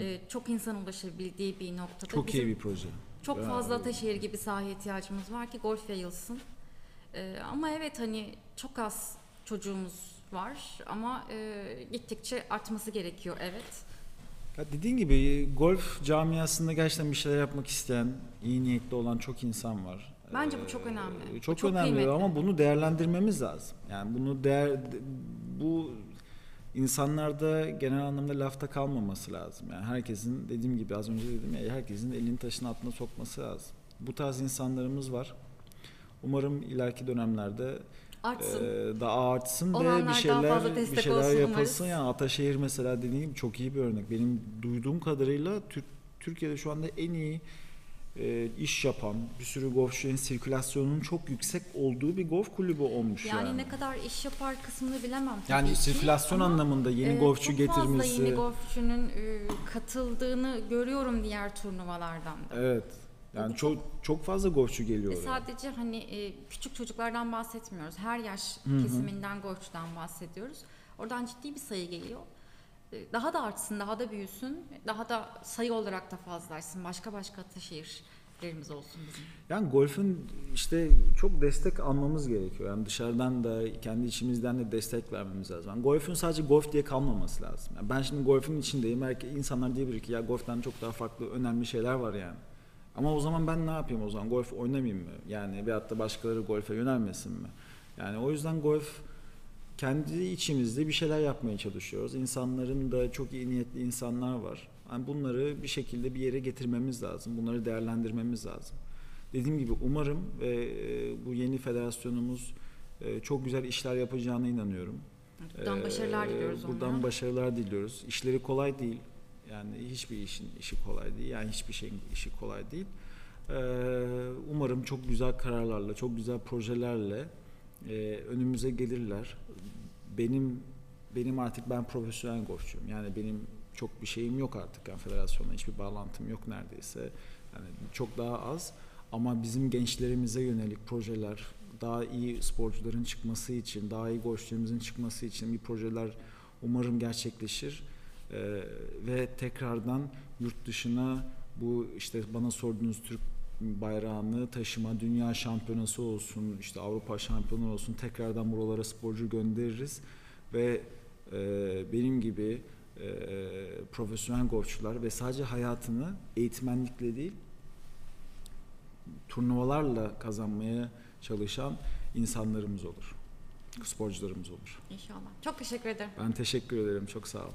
e, çok insan ulaşabildiği bir noktada Çok bizim iyi bir proje. çok fazla Ataşehir gibi sahaya ihtiyacımız var ki golf yayılsın. E, ama evet hani çok az çocuğumuz var ama e, gittikçe artması gerekiyor evet. Ya dediğin gibi golf camiasında gerçekten bir şeyler yapmak isteyen, iyi niyetli olan çok insan var. Bence bu çok önemli. Ee, Bu Çok, çok önemli kıymetli. ama bunu değerlendirmemiz lazım. Yani bunu değer bu insanlarda genel anlamda lafta kalmaması lazım. Yani herkesin dediğim gibi az önce dedim ya herkesin elini taşın altına sokması lazım. Bu tarz insanlarımız var. Umarım ileriki dönemlerde Artsın. ee, daha artsın ve Olanlar bir daha şeyler bir şeyler yapılsın ya Ataşehir mesela dediğim gibi çok iyi bir örnek. Benim duyduğum kadarıyla Türk Türkiye'de şu anda en iyi e, iş yapan bir sürü golfçünün sirkülasyonunun çok yüksek olduğu bir golf kulübü olmuş yani. yani, ne kadar iş yapar kısmını bilemem tabii Yani ki sirkülasyon ama, anlamında yeni e, golfçü çok getirmesi. fazla yeni golfçünün e, katıldığını görüyorum diğer turnuvalardan da. Evet. Yani çok çok fazla golfçü geliyor oraya. sadece hani e, küçük çocuklardan bahsetmiyoruz. Her yaş hı. kesiminden golfçüden bahsediyoruz. Oradan ciddi bir sayı geliyor. E, Daha da artsın, daha da büyüsün. Daha da sayı olarak da fazlalaşsın. Başka başka Ataşehirlerimiz olsun bizim. Yani golfün işte çok destek almamız gerekiyor. Yani dışarıdan da kendi içimizden de destek vermemiz lazım. Yani golfün sadece golf diye kalmaması lazım. Yani ben şimdi golfün içindeyim. Belki insanlar diyebilir ki ya golften çok daha farklı önemli şeyler var yani. Ama o zaman ben ne yapayım o zaman? Golf oynamayayım mı? Yani veyahut da başkaları golfe yönelmesin mi? Yani o yüzden golf kendi içimizde bir şeyler yapmaya çalışıyoruz. İnsanların da çok iyi niyetli insanlar var. Yani bunları bir şekilde bir yere getirmemiz lazım. Bunları değerlendirmemiz lazım. Dediğim gibi umarım ve e, bu yeni federasyonumuz e, çok güzel işler yapacağına inanıyorum. Buradan başarılar diliyoruz Buradan onlara. başarılar diliyoruz. İşleri kolay değil. Yani hiçbir işin işi kolay değil. Yani hiçbir şeyin işi kolay değil. Ee, umarım çok güzel kararlarla, çok güzel projelerle e, önümüze gelirler. Benim benim artık ben profesyonel golfçuyum. Yani benim çok bir şeyim yok artık. Yani federasyonla hiçbir bağlantım yok neredeyse. Yani çok daha az. Ama bizim gençlerimize yönelik projeler, daha iyi sporcuların çıkması için, daha iyi golfçülerimizin çıkması için bir projeler umarım gerçekleşir e, ve tekrardan yurt dışına bu işte bana sorduğunuz Türk bayrağını taşıma dünya şampiyonası olsun işte Avrupa şampiyonu olsun tekrardan buralara sporcu göndeririz ve e, benim gibi e, profesyonel golfçular ve sadece hayatını eğitmenlikle değil turnuvalarla kazanmaya çalışan insanlarımız olur. Sporcularımız olur. İnşallah. Çok teşekkür ederim. Ben teşekkür ederim. Çok sağ olun.